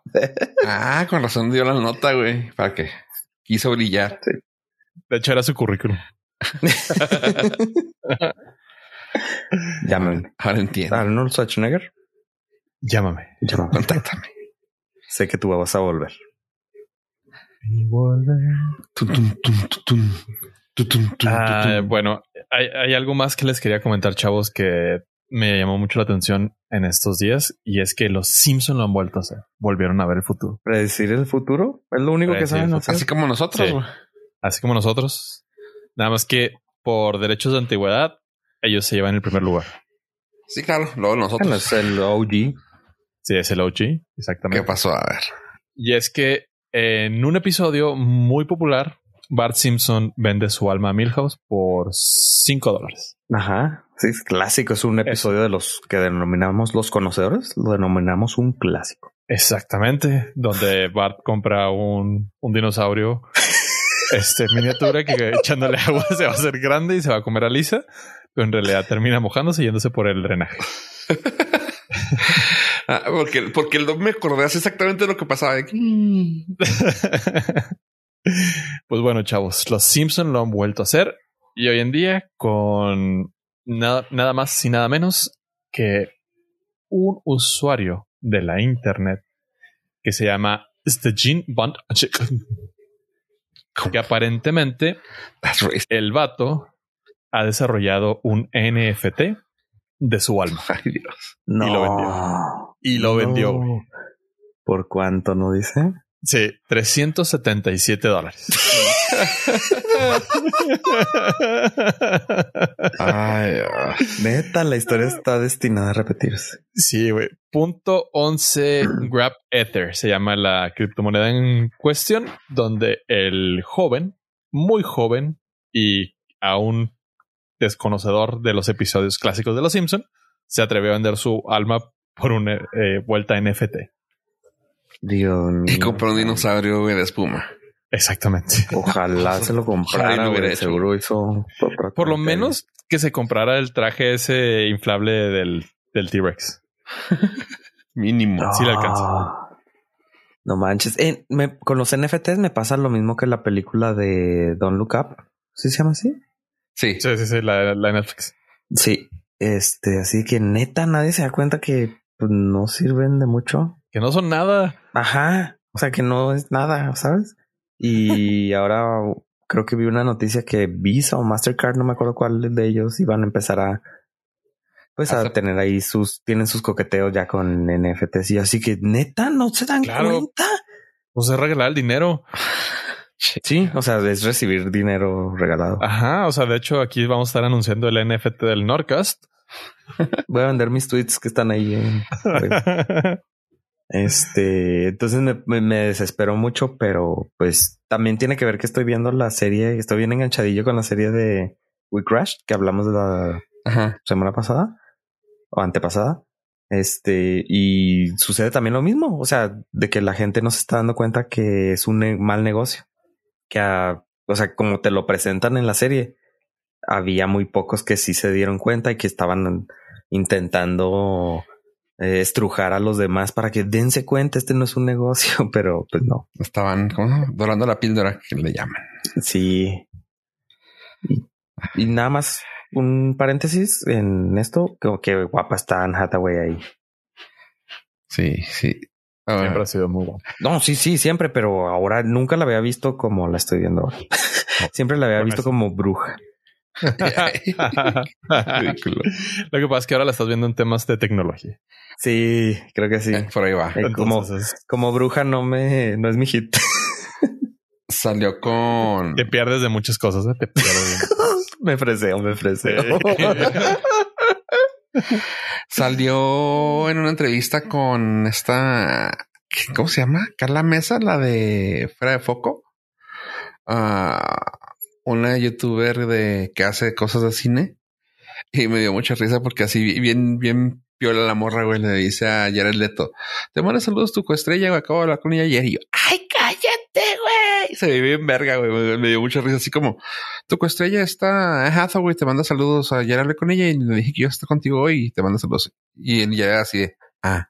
ah, con razón dio la nota, güey, para que quiso brillar. De hecho, era su currículum. Llámame. Ahora entiendo. Arnold Schwarzenegger. Llámame. Llámame. Contáctame. Sé que tú vas a volver. Tum, tum, tum, tum, tum. Tum, tum, tum, Ah, tum. bueno, hay, hay algo más que les quería comentar, chavos, que me llamó mucho la atención en estos días y es que los Simpson lo han vuelto a hacer. Volvieron a ver el futuro. Predecir el futuro es lo único que Predecir saben hacer. Así como nosotros, Sí. güey. Así como nosotros. Nada más que por derechos de antigüedad, ellos se llevan el primer lugar. Sí, claro. Luego nosotros. Bueno, es el OG. Sí, es el OG, ¿Qué exactamente. pasó? A ver. Y es que en un episodio muy popular, Bart Simpson vende su alma a Milhouse por 5 dólares. Ajá. Sí, es clásico. Es un episodio de los que denominamos los conocedores. Lo denominamos un clásico. Exactamente, donde Bart compra un, un dinosaurio este miniatura que echándole agua se va a hacer grande y se va a comer a Lisa, pero en realidad termina mojándose y yéndose por el drenaje. Ah, porque, porque el me acordé hace exactamente lo que pasaba. pues bueno, chavos, los Simpson lo han vuelto a hacer y hoy en día con nada, nada más y nada menos que un usuario de la internet que se llama Stegin Bond que aparentemente el vato ha desarrollado un NFT de su alma Ay, Dios. No. lo vendió. y lo No. vendió. ¿Por cuánto no dice? Sí, 377 dólares. Ay, ah, neta, la historia está destinada a repetirse. Sí, güey. Punto 11 Grab Ether se llama la criptomoneda en cuestión, donde el joven, muy joven y aún desconocedor de los episodios clásicos de Los Simpson, se atrevió a vender su alma por una eh, vuelta NFT. Dios mío. Y compró un dinosaurio güey, de espuma. Exactamente. Ojalá se lo comprara, lo güey. Seguro hizo Por lo menos que se comprara el traje ese inflable del, del T-Rex. Mínimo. Sí le alcanza. Ah. No manches. Eh, me- con los NFTs me pasa lo mismo que la película de Don't Look Up. ¿Sí se llama así? Sí. Sí, sí, sí, la, la Netflix. Sí. Este, así que neta, nadie se da cuenta que pues, no sirven de mucho. Que no son nada. Ajá. O sea, que no es nada, ¿sabes? Y ahora creo que vi una noticia que Visa o Mastercard, no me acuerdo cuál de ellos, iban a empezar a pues a tener ahí sus, tienen sus coqueteos ya con NFTs y así que neta no se dan Claro. cuenta. Pues es regalar el dinero. Sí, o sea, es recibir dinero regalado. Ajá. O sea, de hecho, aquí vamos a estar anunciando el NFT del Nordcast. Voy a vender mis tweets que están ahí. en- Este, entonces me, desesperó mucho, pero pues también tiene que ver que estoy viendo la serie, estoy bien enganchadillo con la serie de We Crashed, que hablamos de la Ajá. semana pasada o antepasada. Este, y sucede también lo mismo, o sea, de que la gente no se está dando cuenta que es un ne- mal negocio, que, a- o sea, como te lo presentan en la serie, había muy pocos que sí se dieron cuenta y que estaban intentando eh, estrujar a los demás para que dense cuenta, este no es un negocio, pero pues no, Estaban como dorando la píldora que le llaman. sí. Y, y nada más un paréntesis en esto, como que guapa está Anne Hathaway ahí. Sí, sí. Ah, Siempre ha sido muy bueno. No, sí, sí, siempre, pero ahora nunca la había visto como la estoy viendo ahora. siempre la había visto como bruja. Ridículo. Lo que pasa es que ahora la estás viendo en temas de tecnología. Sí, creo que sí. Eh, por ahí va. Eh, como, Entonces, como bruja no me, no es mi hit. Salió con. te pierdes de muchas cosas. ¿eh? Te pierdes. me freseo, me freseo. Salió en una entrevista con esta. ¿Cómo se llama? Carla Mesa, la de Fuera de Foco. Ah, una youtuber de que hace cosas de cine. Y me dio mucha risa porque así bien, bien piola la morra, güey. Le dice a Jared Leto: Te mando saludos tu coestrella, güey. Acabo de hablar con ella ayer. Y yo, ¡ay, cállate, güey! Se ve bien verga, güey. Me, me dio mucha risa. Así como, tu coestrella está Hathaway, te manda saludos. Ayer hablé con ella y le dije que yo estoy contigo hoy y te manda saludos. Y él ya así de, ah.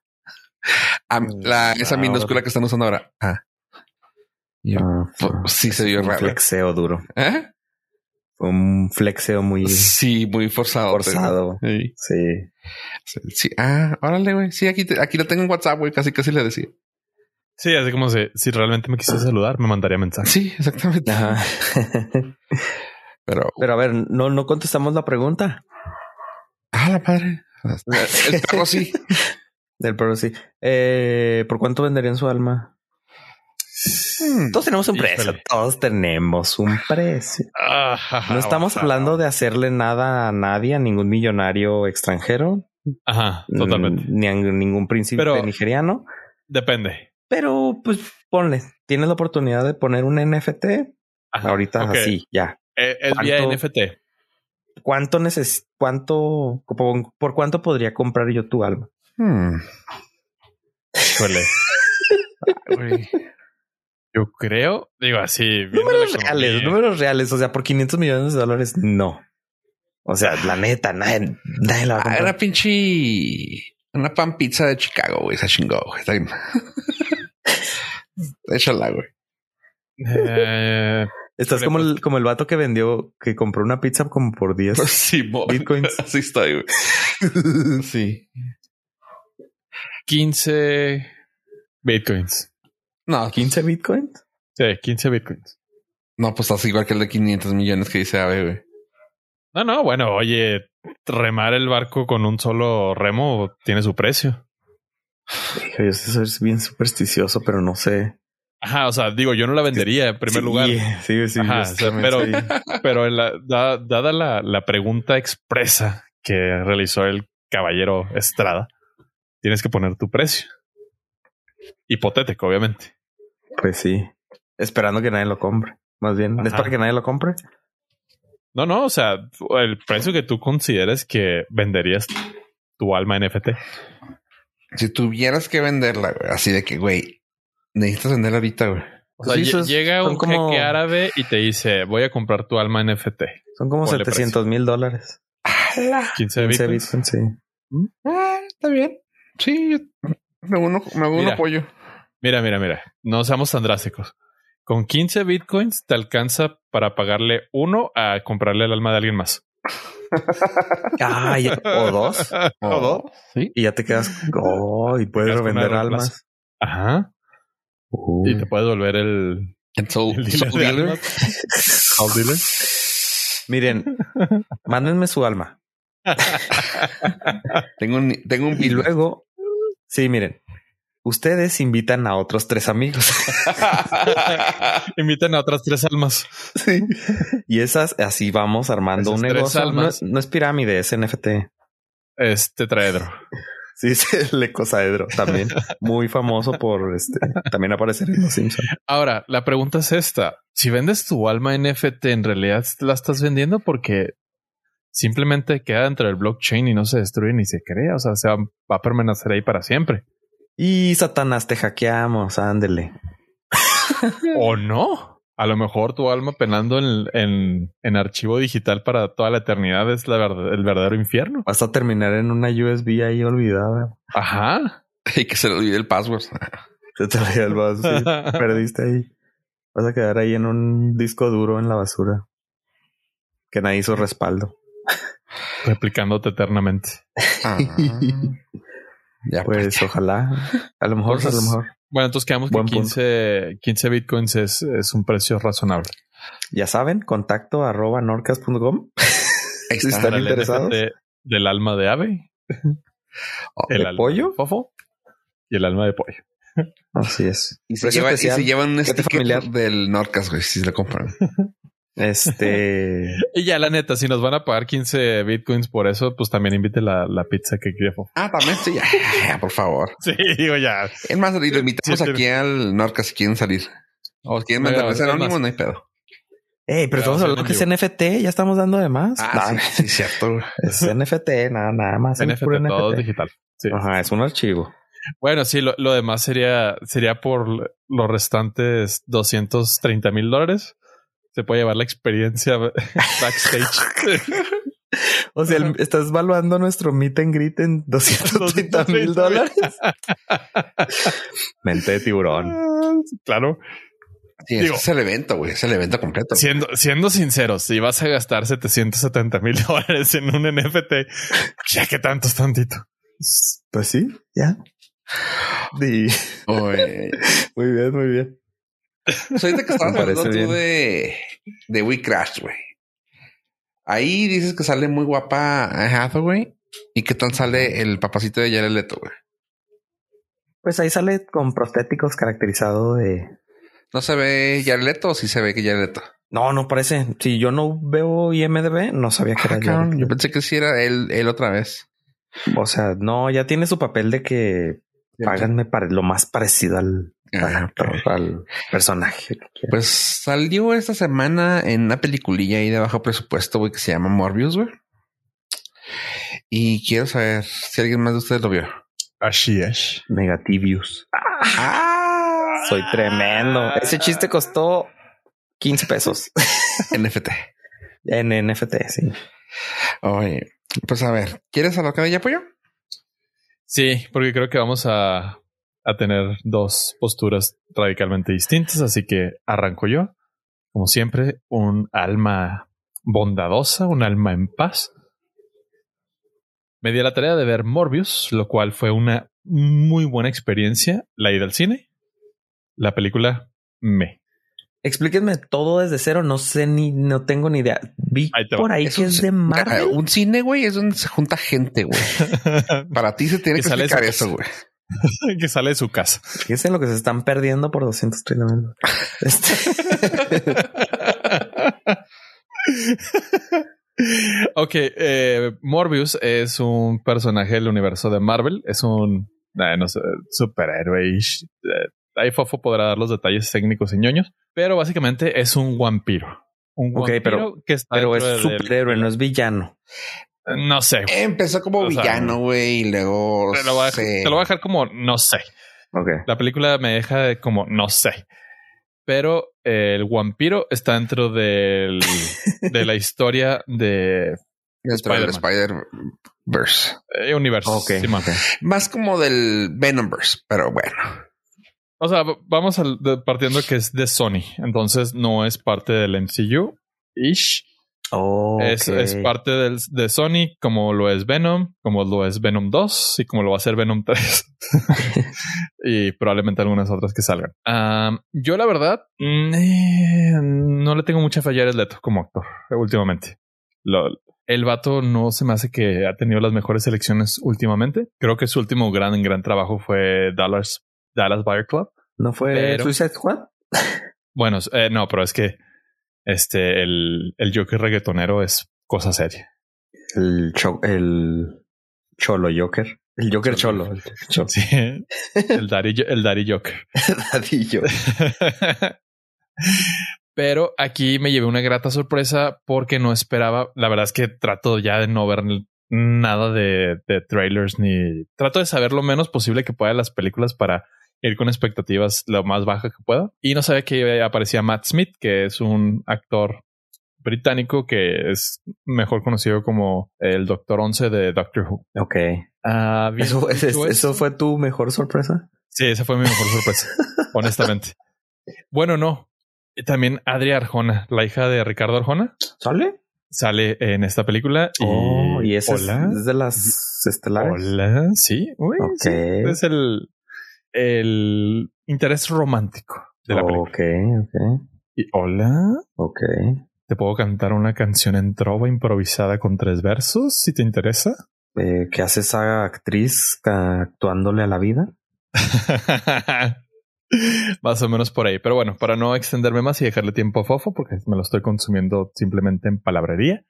Ah, la, esa minúscula que están usando ahora. Ah. Yo, Ah, sí se vio un raro. flexeo duro. ¿Eh? Fue un flexeo muy Sí, muy forzado. forzado. Sí. Sí. Ah, órale, güey. Sí, aquí, te- aquí lo tengo en WhatsApp, güey. Casi, casi le decía. sí, así como si, si realmente me quisiera saludar, me mandaría mensaje. Sí, exactamente. Ajá. Pero, Pero a ver, no, no contestamos la pregunta. ah, la padre. El perro sí. Del pero sí. Eh, ¿Por cuánto venderían su alma? Hmm. Todos tenemos un precio. Híjole. Todos tenemos un precio. No estamos hablando de hacerle nada a nadie, a ningún millonario extranjero, Ajá, totalmente. ni a ningún príncipe Pero- nigeriano. Depende. Pero pues ponle, tienes la oportunidad de poner un NFT Ajá, ahorita así, ya. Eh, es vía. NFT. ¿Cuánto neces cuánto por, por cuánto podría comprar yo tu alma? Hmm. Híjole. Yo creo, digo así. Números reales, economía, números reales, o sea, por 500 millones de dólares, no. O sea, la neta, nadie, nadie la va a Ah, era pinche una pan pizza de Chicago, güey. Se chingó, güey. Está bien. Échala, güey. eh, Estás como el, como el vato que vendió, que compró una pizza como por 10 Sí, bitcoins. Así estoy, güey. Sí. 15 bitcoins. No, 15 bitcoins. Sí, 15 bitcoins. no, pues así igual que el de 500 millones que dice Ave, güey. No, no, bueno, oye, remar el barco con un solo remo tiene su precio. Hijo, Yo soy bien supersticioso, pero no sé. Ajá, o sea, digo, yo no la vendería en primer Sí, lugar. Sí, sí. Ajá, o sea, pero- Pero en la- da- dada la, la pregunta expresa que realizó el caballero Estrada, tienes que poner tu precio. Hipotético, obviamente. Pues sí. Esperando que nadie lo compre. Más bien, ¿es para que nadie lo compre? No, no, o sea, el precio que tú consideres que venderías tu alma NFT. Si tuvieras que venderla, güey, así de que, güey, necesitas venderla ahorita, güey. O sea, llega un como- jeque árabe y te dice, voy a comprar tu alma NFT. Son como Ponle 700 mil dólares. 15 15 bitcoins. sí. Ah, está bien. Sí, yo me uno, me uno Mira. apoyo. Mira, mira, mira. No seamos tan drásticos. Con 15 bitcoins te alcanza para pagarle uno a comprarle el alma de alguien más. Ah, ya- o dos. ¿O dos? Sí. Y ya te quedas. Oh, y puedes una almas. Ajá. Uy. Y te puedes volver el, soul, el soul dealer de dealer. almas. Soul dealer. Miren, mándenme su alma. Tengo un, tengo un Y luego, sí, miren, ustedes invitan a otros tres amigos. Invitan a otras tres almas. Sí. Y esas, así vamos armando Esas un negocio. No, almas. es- no es pirámide, es NFT. Este traedro. Sí, es el ecosaedro también. Muy famoso por este. También aparecer en los Simpsons. Ahora, la pregunta es esta. Si vendes tu alma NFT, ¿en realidad la estás vendiendo porque simplemente queda dentro del blockchain y no se destruye ni se crea? O sea, se va, va a permanecer ahí para siempre. Y Satanás, te hackeamos, ándele. ¿O no? A lo mejor tu alma penando en, en, en archivo digital para toda la eternidad es la verdad- el verdadero infierno. Vas a terminar en una USB ahí olvidada. Ajá. Y que se le olvide el password. Se te olvidó el vaso, sí, perdiste ahí. Vas a quedar ahí en un disco duro en la basura. Que nadie hizo respaldo. Replicándote eternamente. Ah. ya, Pues ojalá. A lo mejor, a lo mejor. Bueno, entonces quedamos que Buen punto. 15, 15 bitcoins es, es un precio razonable. Ya saben, contacto arroba norcas.com. está. están interesados? Del alma de ave, Oh, el ¿De alma pollo? de fofo y el alma de pollo. Así es. Y se, Precio lleva, y especial, se llevan un sticker familiar. del Norcas, güey, si se lo compran. Este. Y ya, la neta, si nos van a pagar 15 bitcoins por eso, pues también invite la, la pizza que quiere fofo. Ah, también sí, ya, ya, por favor. Sí, digo ya. Es más, y lo invitamos Sí, sí. aquí al Norcas si quieren salir. O si quieren Mira, mandarles es anónimo, más. no hay pedo. Ey, pero estamos hablando que es NFT, ya estamos dando de más. Ah, Nah, sí, sí, cierto. Es NFT, nada, nada más. es NFT, todo NFT. digital. Sí. Ajá, es un archivo. Bueno, sí, lo, lo demás sería, sería por los restantes 230 mil dólares. Se puede llevar la experiencia backstage. O sea, el- estás valuando nuestro meet and greet en 230 mil dólares. Mente de tiburón. claro. Sí, Digo- ese es el evento, güey. Es el evento completo. Siendo, siendo sinceros, si vas a gastar 770 mil dólares en un NFT, ya que tanto es tantito. Pues sí, ya. Muy bien, muy bien. Pues ahorita que estabas hablando tú bien. de, de We Crash, güey. Ahí dices que sale muy guapa Hathaway. ¿Y qué tal sale el papacito de Jared Leto, güey? Pues ahí sale con prostéticos caracterizado de. ¿No se ve Jared Leto o sí se ve que Jared Leto? No, no parece. Si yo no veo IMDB, no sabía que Ah, era Jared yo pensé que sí era él, él otra vez. O sea, no, ya tiene su papel de que páganme para lo más parecido al, Ah, al personaje. Pues salió esta semana en una peliculilla ahí de bajo presupuesto, güey, que se llama Morbius, güey. Y quiero saber si alguien más de ustedes lo vio. Así es. Negativius. Ah, Soy tremendo. Ese chiste costó 15 pesos NFT. en NFT, sí. Oye, pues a ver, ¿quieres alocar de ella, pollo? Sí, porque creo que vamos a, a tener dos posturas radicalmente distintas, así que arranco yo. Como siempre, un alma bondadosa, un alma en paz. Me di la tarea de ver Morbius, lo cual fue una muy buena experiencia. La ida al cine, la película me. Explíquenme todo desde cero. No sé ni, no tengo ni idea. Vi Ahí por ahí Es que un es de Marvel. Un cine, güey, es donde se junta gente, güey. Para ti se tiene que sale explicar eso, güey. que sale de su casa. Fíjense lo que se están perdiendo por 230 mil. Este... ok, eh, Morbius es un personaje del universo de Marvel. Es un eh, no sé, superhéroe. Eh, ahí Fofo podrá dar los detalles técnicos y ñoños, pero básicamente es un vampiro. Un okay, vampiro pero, que está pero es superhéroe, del... no es villano. No sé. Empezó como o villano, güey, y luego. Te lo, voy a, te lo voy a dejar como no sé. Okay. La película me deja de como no sé. Pero el vampiro está dentro del, de la historia de Spider-Verse. Eh, universo. Okay, sí, okay. Más como del Venomverse, pero bueno. O sea, vamos al, de, partiendo que es de Sony. Entonces no es parte del MCU. Ish. Oh, es, okay. es, parte del, de Sony, como lo es Venom, como lo es Venom 2 y como lo va a ser Venom 3. y probablemente algunas otras que salgan. Um, yo, la verdad, eh, no le tengo mucha fe a Jared Leto como actor últimamente. Lo, el vato no se me hace que ha tenido las mejores elecciones últimamente. Creo que su último gran, gran trabajo fue Dallas, Dallas Buyer Club. ¿No fue pero, Suicide Squad? bueno, eh, no, pero es que este, el, el Joker reggaetonero es cosa seria. El, cho el Cholo Joker. El Joker Cholo. cholo. El cholo. Sí. El Daddy, el Daddy Joker. Daddy Joker. Pero aquí me llevé una grata sorpresa porque no esperaba. La verdad es que trato ya de no ver nada de, de trailers ni trato de saber lo menos posible que pueda de las películas para ir con expectativas lo más baja que pueda. Y no sabía que aparecía Matt Smith, que es un actor británico que es mejor conocido como el Doctor Once de Doctor Who. Ok. Uh, ¿Eso, ¿Eso, ¿Eso fue tu mejor sorpresa? Sí, esa fue mi mejor sorpresa, honestamente. Bueno, no. También Adria Arjona, la hija de Ricardo Arjona. ¿Sale? Sale en esta película. Y, oh, y esa es, es, de las estelares. Hola, sí. Uy, okay. sí. Es el, el interés romántico de la película. Ok, ok. Y hola. Ok. Te puedo cantar una canción en trova improvisada con tres versos, si te interesa. Eh, ¿Qué hace esa actriz actuándole a la vida? más o menos por ahí. Pero bueno, para no extenderme más y dejarle tiempo a Fofo, porque me lo estoy consumiendo simplemente en palabrería.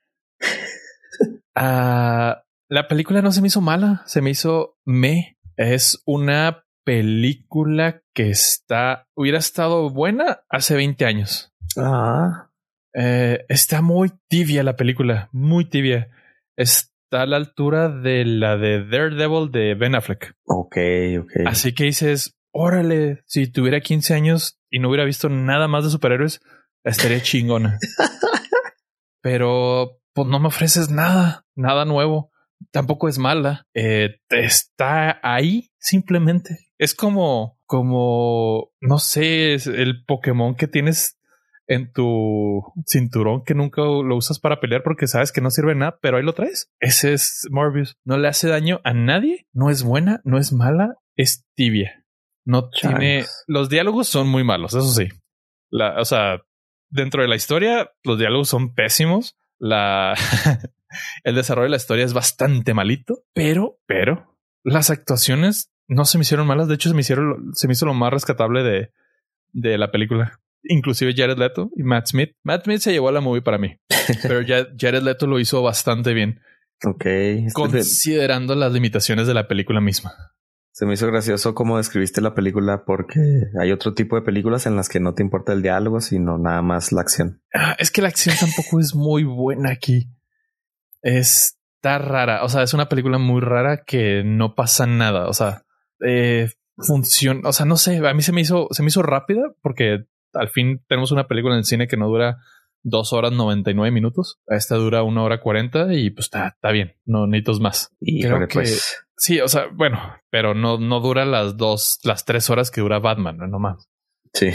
uh, la película no se me hizo mala, se me hizo me. Es una película que está, hubiera estado buena hace 20 años. Ah. Eh, está muy tibia la película, muy tibia. Está a la altura de la de Daredevil de Ben Affleck. Ok, ok. Así que dices, órale, si tuviera 15 años y no hubiera visto nada más de superhéroes, estaría chingona. Pero pues no me ofreces nada, nada nuevo. Tampoco es mala. Eh, está ahí simplemente. Es como, como, no sé, el Pokémon que tienes en tu cinturón que nunca lo usas para pelear porque sabes que no sirve nada, pero ahí lo traes. Ese es Morbius. No le hace daño a nadie. No es buena, no es mala, es tibia. No tiene. Los diálogos son muy malos, eso sí. La, o sea, dentro de la historia, los diálogos son pésimos. La. el desarrollo de la historia es bastante malito, pero, pero las actuaciones no se me hicieron malas. De hecho, se me hicieron, se me hizo lo más rescatable de, de la película. Inclusive Jared Leto y Matt Smith. Matt Smith se llevó a la movie para mí, pero ya Jared Leto lo hizo bastante bien. Ok. Considerando las limitaciones de la película misma. Se me hizo gracioso cómo describiste la película porque hay otro tipo de películas en las que no te importa el diálogo, sino nada más la acción. Ah, es que la acción tampoco es muy buena aquí. Está rara. O sea, es una película muy rara que no pasa nada. O sea, eh, funciona. O sea, no sé. A mí se me hizo, se me hizo rápida porque al fin tenemos una película en el cine que no dura dos horas 99 minutos. Esta dura una hora 40 y pues está, está bien. No necesitas más. Y Creo que- pues Sí, o sea, bueno, pero no, no dura las dos, las tres horas que dura Batman, no más. sí.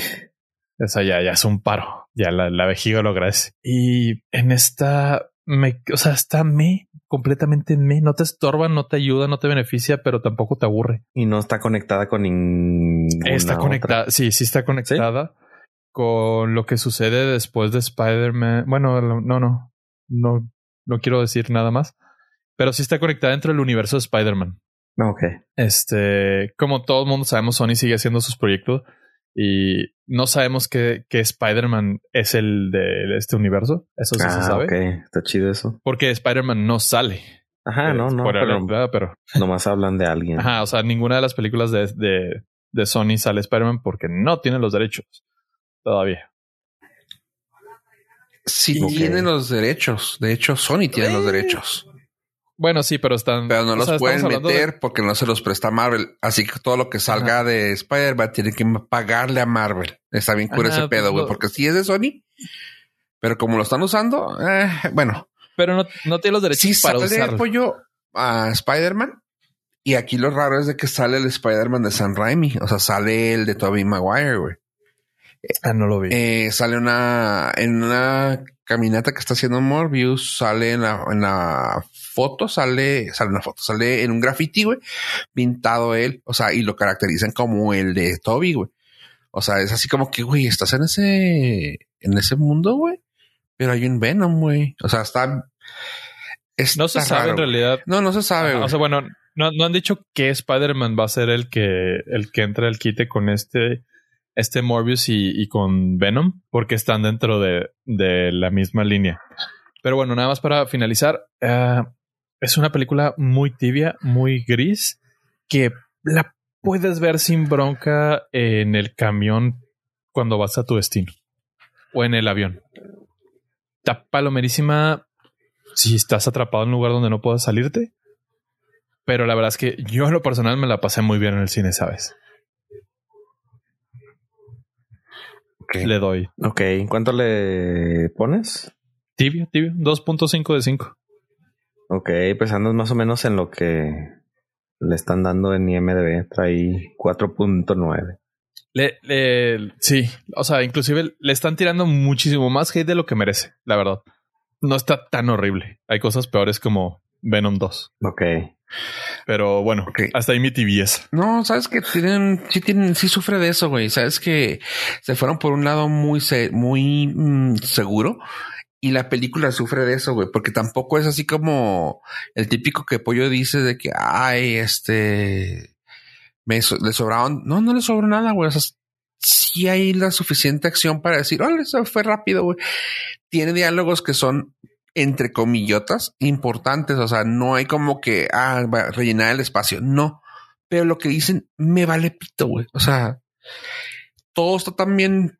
O sea, ya, ya es un paro. Ya la, la vejiga lo agradece. Y en esta, me, o sea, está me, completamente me. No te estorba, no te ayuda, no te beneficia, pero tampoco te aburre. Y no está conectada con ninguna está otra. conectada. Sí, sí está conectada con lo que sucede después de Spider-Man. Bueno, no, no, no, no quiero decir nada más, pero sí está conectada dentro del universo de Spider-Man. Ok. Este, como todo el mundo sabemos, Sony sigue haciendo sus proyectos y no sabemos que, que Spider-Man es el de este universo. Eso sí se Ah, sabe. ok. Está chido eso. Porque Spider-Man no sale. Ajá, Eh, no, no. por Pero ahora, pero nomás hablan de alguien. Ajá, o sea, ninguna de las películas de, de, de Sony sale Spider-Man porque no tiene los derechos todavía. Sí Ok. tienen los derechos. De hecho, Sony tiene los derechos. Bueno, sí, pero están. Pero no los sea, pueden de- meter porque no se los presta Marvel. Así que todo lo que salga de Spider-Man tiene que pagarle a Marvel. Está bien cura ese pedo, pues, güey. Porque si es de Sony, pero como lo están usando, eh, bueno. Pero no, no tiene los derechos Si para sale usarlo. apoyo a Spider-Man. Y aquí lo raro es de que sale el Spider-Man de San Raimi. O sea, sale el de Tobey Maguire, güey. Ah, no lo vi. Eh, sale una en una caminata que está haciendo Morbius, sale en la, en la foto, sale, sale una foto, sale en un graffiti, güey, pintado él, o sea, y lo caracterizan como el de Toby, güey. O sea, es así como que, güey, estás en ese, en ese mundo, güey, pero hay un Venom, güey. O sea, está, no se sabe en realidad. No, no se sabe, Ajá, güey. o sea, bueno, no, no han dicho que Spider-Man va a ser el que, el que entra al quite con este, este Morbius y, y con Venom, porque están dentro de, de la misma línea. Pero bueno, nada más para finalizar, eh, es una película muy tibia, muy gris, que la puedes ver sin bronca en el camión cuando vas a tu destino o en el avión. Está palomerísima si estás atrapado en un lugar donde no puedas salirte. Pero la verdad es que yo en lo personal me la pasé muy bien en el cine, ¿sabes? Le doy Ok. ¿Cuánto le pones? tibio, tibio, 2.5 de 5. Ok, pues andas más o menos en lo que le están dando en IMDB. Trae 4.9. Le, le- sí, o sea, inclusive le están tirando muchísimo más hate de lo que merece, la verdad. No está tan horrible. Hay cosas peores como Venom 2. Ok. Pero bueno, hasta ahí mi tibieza. No, sabes que tienen, sí tienen, sí sufre de eso, güey. Sabes que se fueron por un lado muy, se- muy mm, seguro y la película sufre de eso, güey, porque tampoco es así como el típico que Pollo dice de que, ay, este, me le sobraron. No, no le sobró nada, güey. O sea, sí hay la suficiente acción para decir, órale, eso fue rápido, güey. Tiene diálogos que son entre comillotas importantes. O sea, no hay como que, ah, va a rellenar el espacio. No. Pero lo que dicen me vale pito, güey. O sea, todo está tan bien,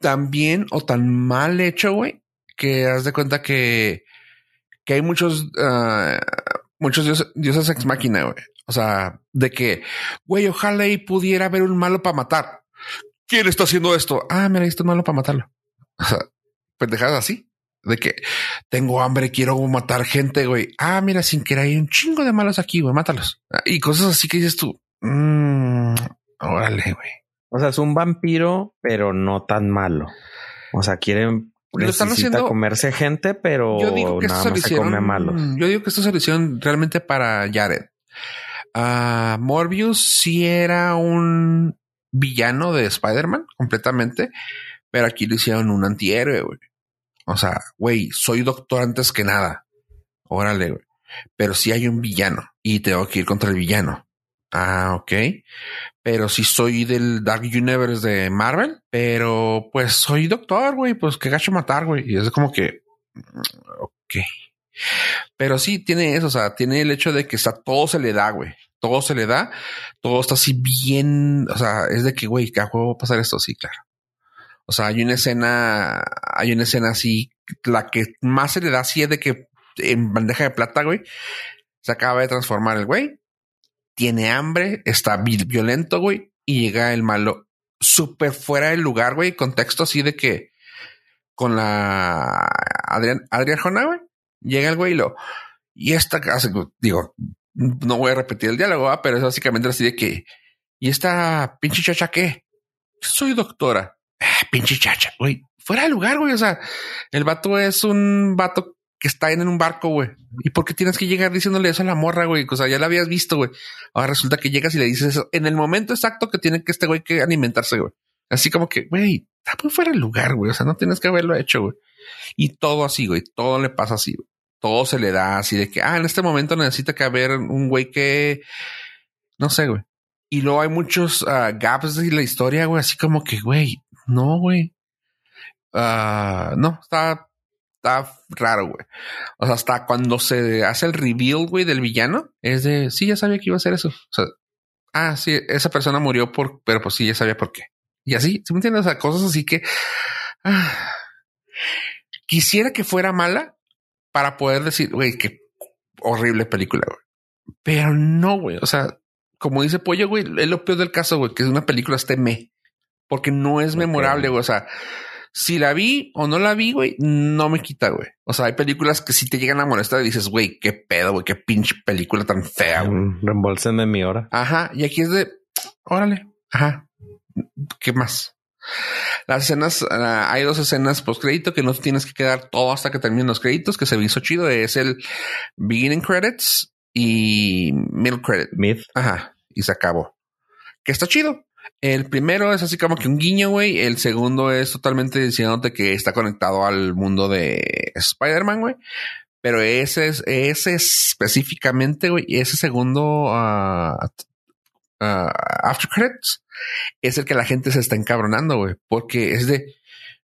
tan bien o tan mal hecho, güey, que haz de cuenta que, que hay muchos, ah, muchos dioses, dioses ex máquina, güey. O sea, de que, güey, ojalá y pudiera haber un malo para matar. ¿Quién está haciendo esto? Ah, mira, está un malo para matarlo. O sea, pendejadas así. De que tengo hambre, quiero matar gente, güey. Ah, mira, sin querer hay un chingo de malos aquí, güey, mátalos. Ah, Y cosas así que dices tú. Mmm, órale, güey. O sea, es un vampiro, pero no tan malo. O sea, quieren Lo están haciendo- comerse gente, pero Yo digo que esto nada se más se come malos. hicieron. Yo digo que esto se lo hicieron realmente para Jared. Ah, Morbius sí era un villano de Spider-Man completamente, pero aquí lo hicieron un antihéroe, güey. O sea, güey, soy doctor antes que nada. Órale, güey. Pero sí hay un villano y tengo que ir contra el villano. Ah, ok. Pero sí soy del Dark Universe de Marvel, pero pues soy doctor, güey. Pues qué gacho matar, güey. Y es como que, mm, ok. Pero sí tiene eso, o sea, tiene el hecho de que está todo se le da, güey. Todo se le da, todo está así bien, o sea, es de que, güey, que a juego va a pasar esto, sí, claro. O sea, hay una escena, hay una escena así, la que más se le da así es de que en bandeja de plata, güey, se acaba de transformar el güey, tiene hambre, está vi- violento, güey, y llega el malo súper fuera del lugar, güey, contexto así de que con la Adrián, Adrián Jona, güey, llega el güey y lo, y esta hace, digo, no voy a repetir el diálogo, pero es básicamente así de que, ¿y esta pinche chacha qué? Soy doctora. Ah, pinche chacha, güey. Fuera de lugar, güey. O sea, el vato es un vato que está en un barco, güey. ¿Y por qué tienes que llegar diciéndole eso a la morra, güey? O sea, ya la habías visto, güey. Ahora resulta que llegas y le dices eso en el momento exacto que tiene que este güey que alimentarse, güey. Así como que, güey, está muy fuera de lugar, güey. O sea, no tienes que haberlo hecho, güey. Y todo así, güey. Todo le pasa así, güey. todo se le da así de que, ah, en este momento necesita que haber un güey que, no sé, güey. Y luego hay muchos ah, gaps de la historia, güey, así como que, güey, no, güey. Ah, no, está, está raro, güey. O sea, hasta cuando se hace el reveal, güey, del villano, es de, sí, ya sabía que iba a ser eso. O sea, ah, sí, esa persona murió por, pero pues sí, ya sabía por qué. Y así, ¿sí me entiendes? O sea, cosas así que ah, quisiera que fuera mala para poder decir, güey, qué horrible película, güey. Pero no, güey. O sea, como dice Pollo, güey, es lo peor del caso, güey, que una película esté me. Porque no es memorable, güey. O sea, si la vi o no la vi, güey, no me quita, güey. O sea, hay películas que si te llegan a molestar y dices, güey, qué pedo, güey, qué pinche película tan fea, güey. Mm, Reembolsenme mi hora. Ajá. Y aquí es de, órale, ajá. ¿Qué más? Las escenas, ah, hay dos escenas post crédito que no tienes que quedar todo hasta que terminen los créditos, que se me hizo chido. Es el beginning credits y middle credit. Mid. Ajá. Y se acabó. Que está chido. El primero es así como que un guiño, güey. El segundo es totalmente diciéndote que está conectado al mundo de Spider-Man, güey. Pero ese es, ese específicamente, güey, ese segundo ah, after credits es el que la gente se está encabronando, güey, porque es de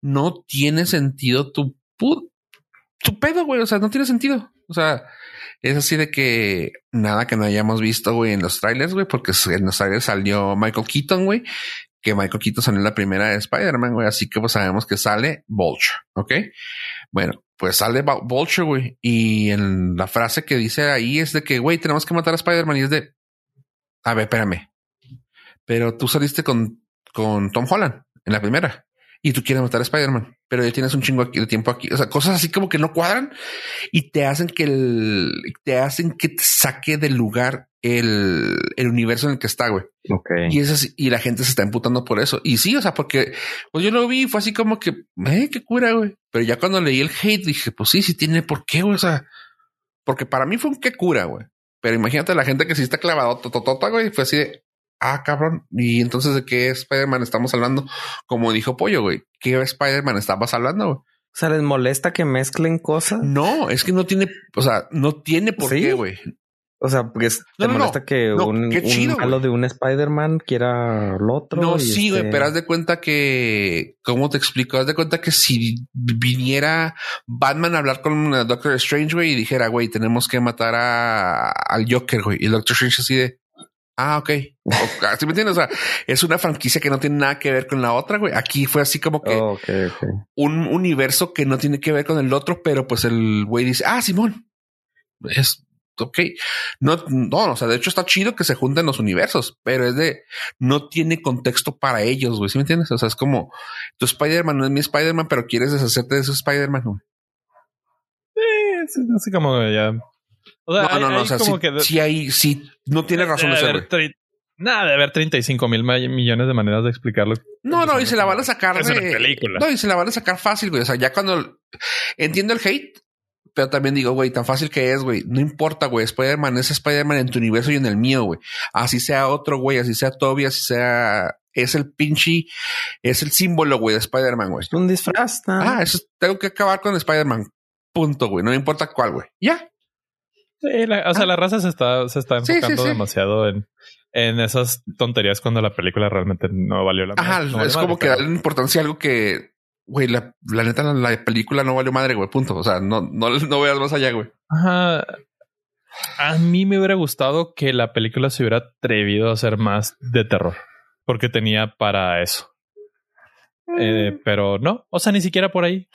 no tiene sentido tu tu pedo, güey. O sea, no tiene sentido. O sea, es así de que nada que no hayamos visto, güey, en los trailers, güey, porque en los trailers salió Michael Keaton, güey, que Michael Keaton salió en la primera de Spider-Man, güey. Así que pues sabemos que sale Vulture, ¿ok? Bueno, pues sale Vul- Vulture, güey. Y en la frase que dice ahí es de que, güey, tenemos que matar a Spider-Man. Y es de, a ver, espérame. Pero tú saliste con, con Tom Holland en la primera y tú quieres matar a Spider-Man, pero ya tienes un chingo aquí de tiempo aquí. O sea, cosas así como que no cuadran y te hacen que el, te hacen que te saque del lugar el, el universo en el que está, güey. Ok. Y es así, y la gente se está emputando por eso. Y sí, o sea, porque pues yo lo vi y fue así como que, eh, qué cura, güey. Pero ya cuando leí el hate dije, pues sí, sí tiene por qué, güey. O sea, porque para mí fue un qué cura, güey. Pero imagínate la gente que sí está clavado, tototota, güey, fue así de, ah, cabrón. Y entonces de qué Spider-Man estamos hablando? Como dijo Pollo, güey, ¿qué Spider-Man estabas hablando, güey? O sea, ¿les molesta que mezclen cosas? No, es que no tiene, o sea, no tiene por ¿Sí? qué, güey. O sea, porque es- No, te no, molesta que No, un, chido, güey. de un Spider-Man quiera lo otro. No, y sí, güey, este- pero haz de cuenta que, ¿cómo te explico? Haz de cuenta que si viniera Batman a hablar con Doctor Strange, güey, y dijera, güey, tenemos que matar a, al Joker, güey, y el Doctor Strange así de, ah, ok. ¿Sí me entiendes? O sea, es una franquicia que no tiene nada que ver con la otra, güey. Aquí fue así como que Oh, un universo que no tiene que ver con el otro, pero pues el güey dice, ah, Simón, es ok. No, no, o sea, de hecho está chido que se junten los universos, pero es de, no tiene contexto para ellos, güey, ¿sí me entiendes? O sea, es como, tu Spider-Man no es mi Spider-Man, pero quieres deshacerte de su Spider-Man, güey. Sí, sí, así como ya. O sea, No, hay- no, no, hay o sea, como sí, que de- sí hay, sí, no tiene razón de ser, Nada, de haber 35 mil millones de maneras de explicarlo. No, no, y se la van a sacar Es una de- película. No, y se la van a sacar fácil, güey. O sea, ya cuando entiendo el hate, pero también digo, güey, tan fácil que es, güey. No importa, güey. Spider-Man es Spider-Man en tu universo y en el mío, güey. Así sea otro, güey, así sea Toby, así sea. Es el pinche, es el símbolo, güey, de Spider-Man, güey. Es un disfraz. ¿no? Ah, eso es- tengo que acabar con Spider-Man. Punto, güey. No me importa cuál, güey. Ya. Sí, la- o sea, la raza se está, se está Ah. Enfocando sí, sí. demasiado en, en esas tonterías cuando la película realmente no valió la Ajá, no es como que darle importancia a algo que, güey, la, la neta, la, la película no valió madre, güey. Punto. O sea, no, no, no veas más allá, güey. Ajá. A mí me hubiera gustado que la película se hubiera atrevido a hacer más de terror, porque tenía para eso. Eh, pero no, o sea, ni siquiera por ahí.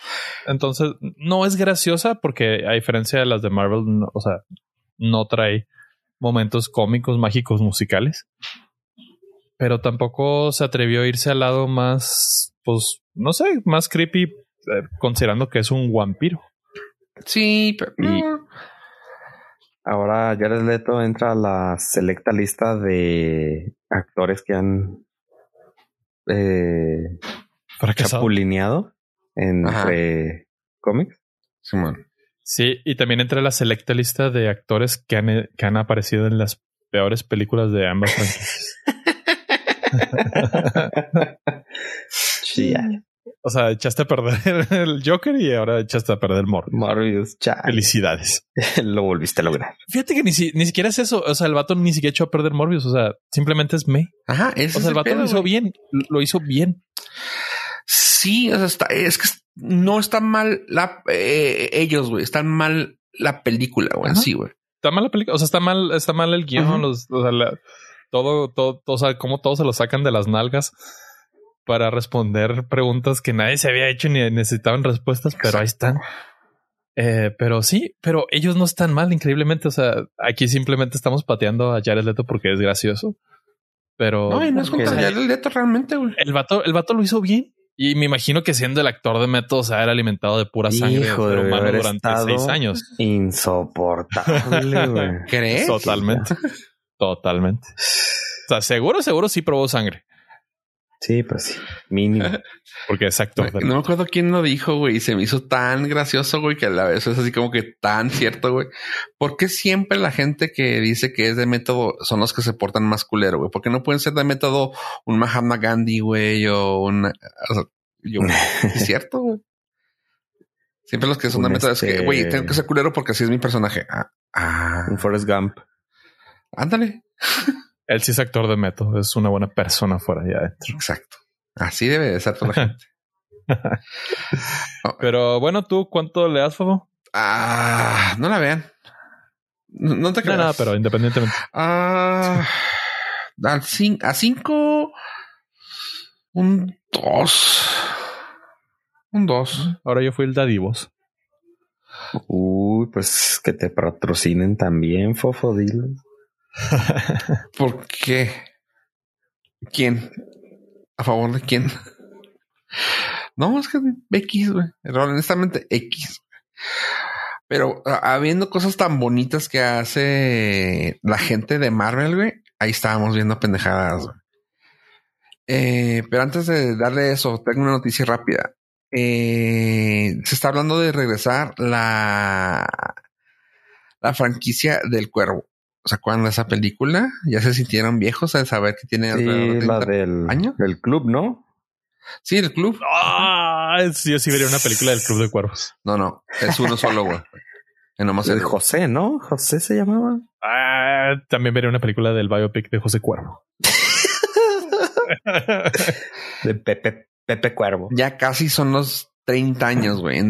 Entonces, no es graciosa porque a diferencia de las de Marvel, no- o sea, no trae momentos cómicos, mágicos, musicales. Pero tampoco se atrevió a irse al lado más, pues, no sé, más creepy, eh, considerando que es un vampiro. Sí, pero. Y-. Ahora Jared Leto entra a la selecta lista de actores que han eh, Fracasado. chapulineado entre cómics. Simón. Sí, y también entre la selecta lista de actores que han, que han aparecido en las peores películas de ambas franquicias. Sí. O sea, echaste a perder el Joker y ahora echaste a perder Morbius. Morbius, chale. Felicidades. Lo volviste a lograr. Fíjate que ni, si- ni siquiera es eso. O sea, el vato ni siquiera echó a perder Morbius. O sea, simplemente es me. Ajá, O es sea, el el vato pedo, lo hizo bien. Lo hizo bien. Sí, o sea, está, es que no está mal la eh, ellos, güey. Están mal la película, güey. Ajá. Sí, güey. Está mal la película. O sea, está mal, está mal el guion. Los, o sea, la- todo, todo, todo, o sea, cómo todos se lo sacan de las nalgas para responder preguntas que nadie se había hecho ni necesitaban respuestas, pero ahí están. Eh, pero sí, pero ellos no están mal, increíblemente. O sea, aquí simplemente estamos pateando a Jared Leto porque es gracioso. Pero No, y no es porque- contra Jared Leto realmente, güey. el vato, el vato lo hizo bien. Y me imagino que siendo el actor de Meto, o sea, era alimentado de pura sangre de ser humano durante seis años. Insoportable, güey. ¿Crees? Totalmente. Totalmente. O sea, seguro, seguro sí probó sangre. Sí, pues sí. Mínimo. Porque de- No me acuerdo quién lo dijo, güey. y Se me hizo tan gracioso, güey, que a la vez es así como que tan cierto, güey. ¿Por qué siempre la gente que dice que es de método son los que se portan más culero, güey? ¿Por qué no pueden ser de método un Mahatma Gandhi, güey, o sea, yo, es cierto, güey. Siempre los que son de Un método es que, este- güey, tengo que ser culero porque así es mi personaje. Ah, ah, Un Forrest Gump. ándale. Él sí es actor de Meto. Es una buena persona fuera de adentro. Exacto. Así debe de ser toda la gente. Pero bueno, tú, ¿cuánto le das, Fabo? Ah, no la vean. No, no te creas. nada, pero independientemente. Ah, a cinco, un dos, un dos. Ahora yo fui el dadivos. Uy, pues que te patrocinen también, Fofo, dilo. ¿Por qué? ¿Quién? ¿A favor de quién? No, es que X, güey. Honestamente, X. Pero habiendo cosas tan bonitas que hace la gente de Marvel, güey, ahí estábamos viendo pendejadas. Eh, pero antes de darle eso, tengo una noticia rápida. Eh, se está hablando de regresar la, la franquicia del cuervo. ¿Se acuerdan de esa película? Ya se sintieron viejos al saber que tiene alrededor de Sí, la 30 del, años. del club, ¿no? Sí, el club. Ah, yo sí vería una película del Club de Cuervos. No, no, es uno solo, güey. Nomás El el José, ¿no? José se llamaba. Ah, también vería una película del biopic de José Cuervo. De Pepe, Pepe Cuervo. Ya casi son los 30 años, güey.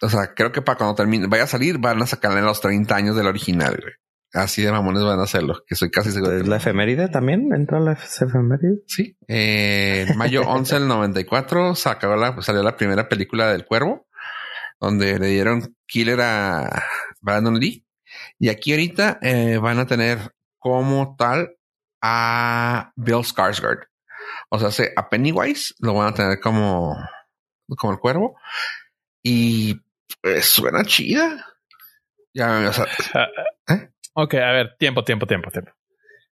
O sea, creo que para cuando termine, vaya a salir, van a sacarle los 30 años del original, güey. Así de mamones van a hacerlo, que soy casi seguro. ¿Es la efeméride también? ¿Entra la efeméride? Sí. Eh, en mayo 11 del 94 sacó la, salió la primera película del Cuervo, donde le dieron killer a Brandon Lee. Y aquí ahorita eh, van a tener como tal a Bill Skarsgård. O sea, se- a Pennywise lo van a tener como, como el Cuervo. Y pues, suena chida. Ya, o sea, ok, a ver, tiempo, tiempo, tiempo, tiempo.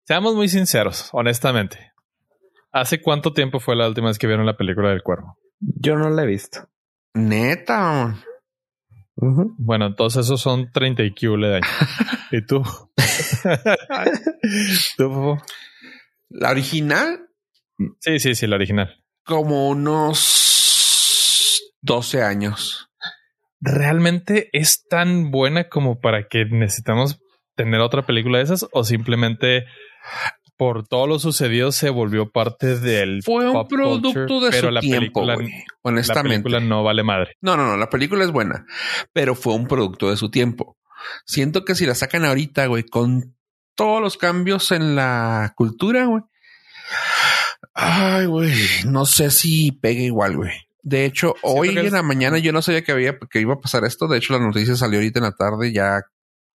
Seamos muy sinceros, honestamente. ¿Hace cuánto tiempo fue la última vez que vieron la película del cuervo? Yo no la he visto. neta. Ujú. Bueno, entonces esos son 30 y cule de años. ¿Y tú? ¿Tú, Fofo? La original Sí, sí, sí, la original. como unos 12 años. ¿Realmente es tan buena como para que necesitamos tener otra película de esas? ¿O simplemente por todo lo sucedido se volvió parte del Fue un pop producto culture, de pero su la tiempo, película, güey. la Honestamente. película no vale madre? No, no, no. La película es buena, pero fue un producto de su tiempo. Siento que si la sacan ahorita, güey, con todos los cambios en la cultura, güey. Ay, güey, no sé si pegue igual, güey. De hecho, hoy en es- la mañana yo no sabía que había que iba a pasar esto. De hecho, la noticia salió ahorita en la tarde, ya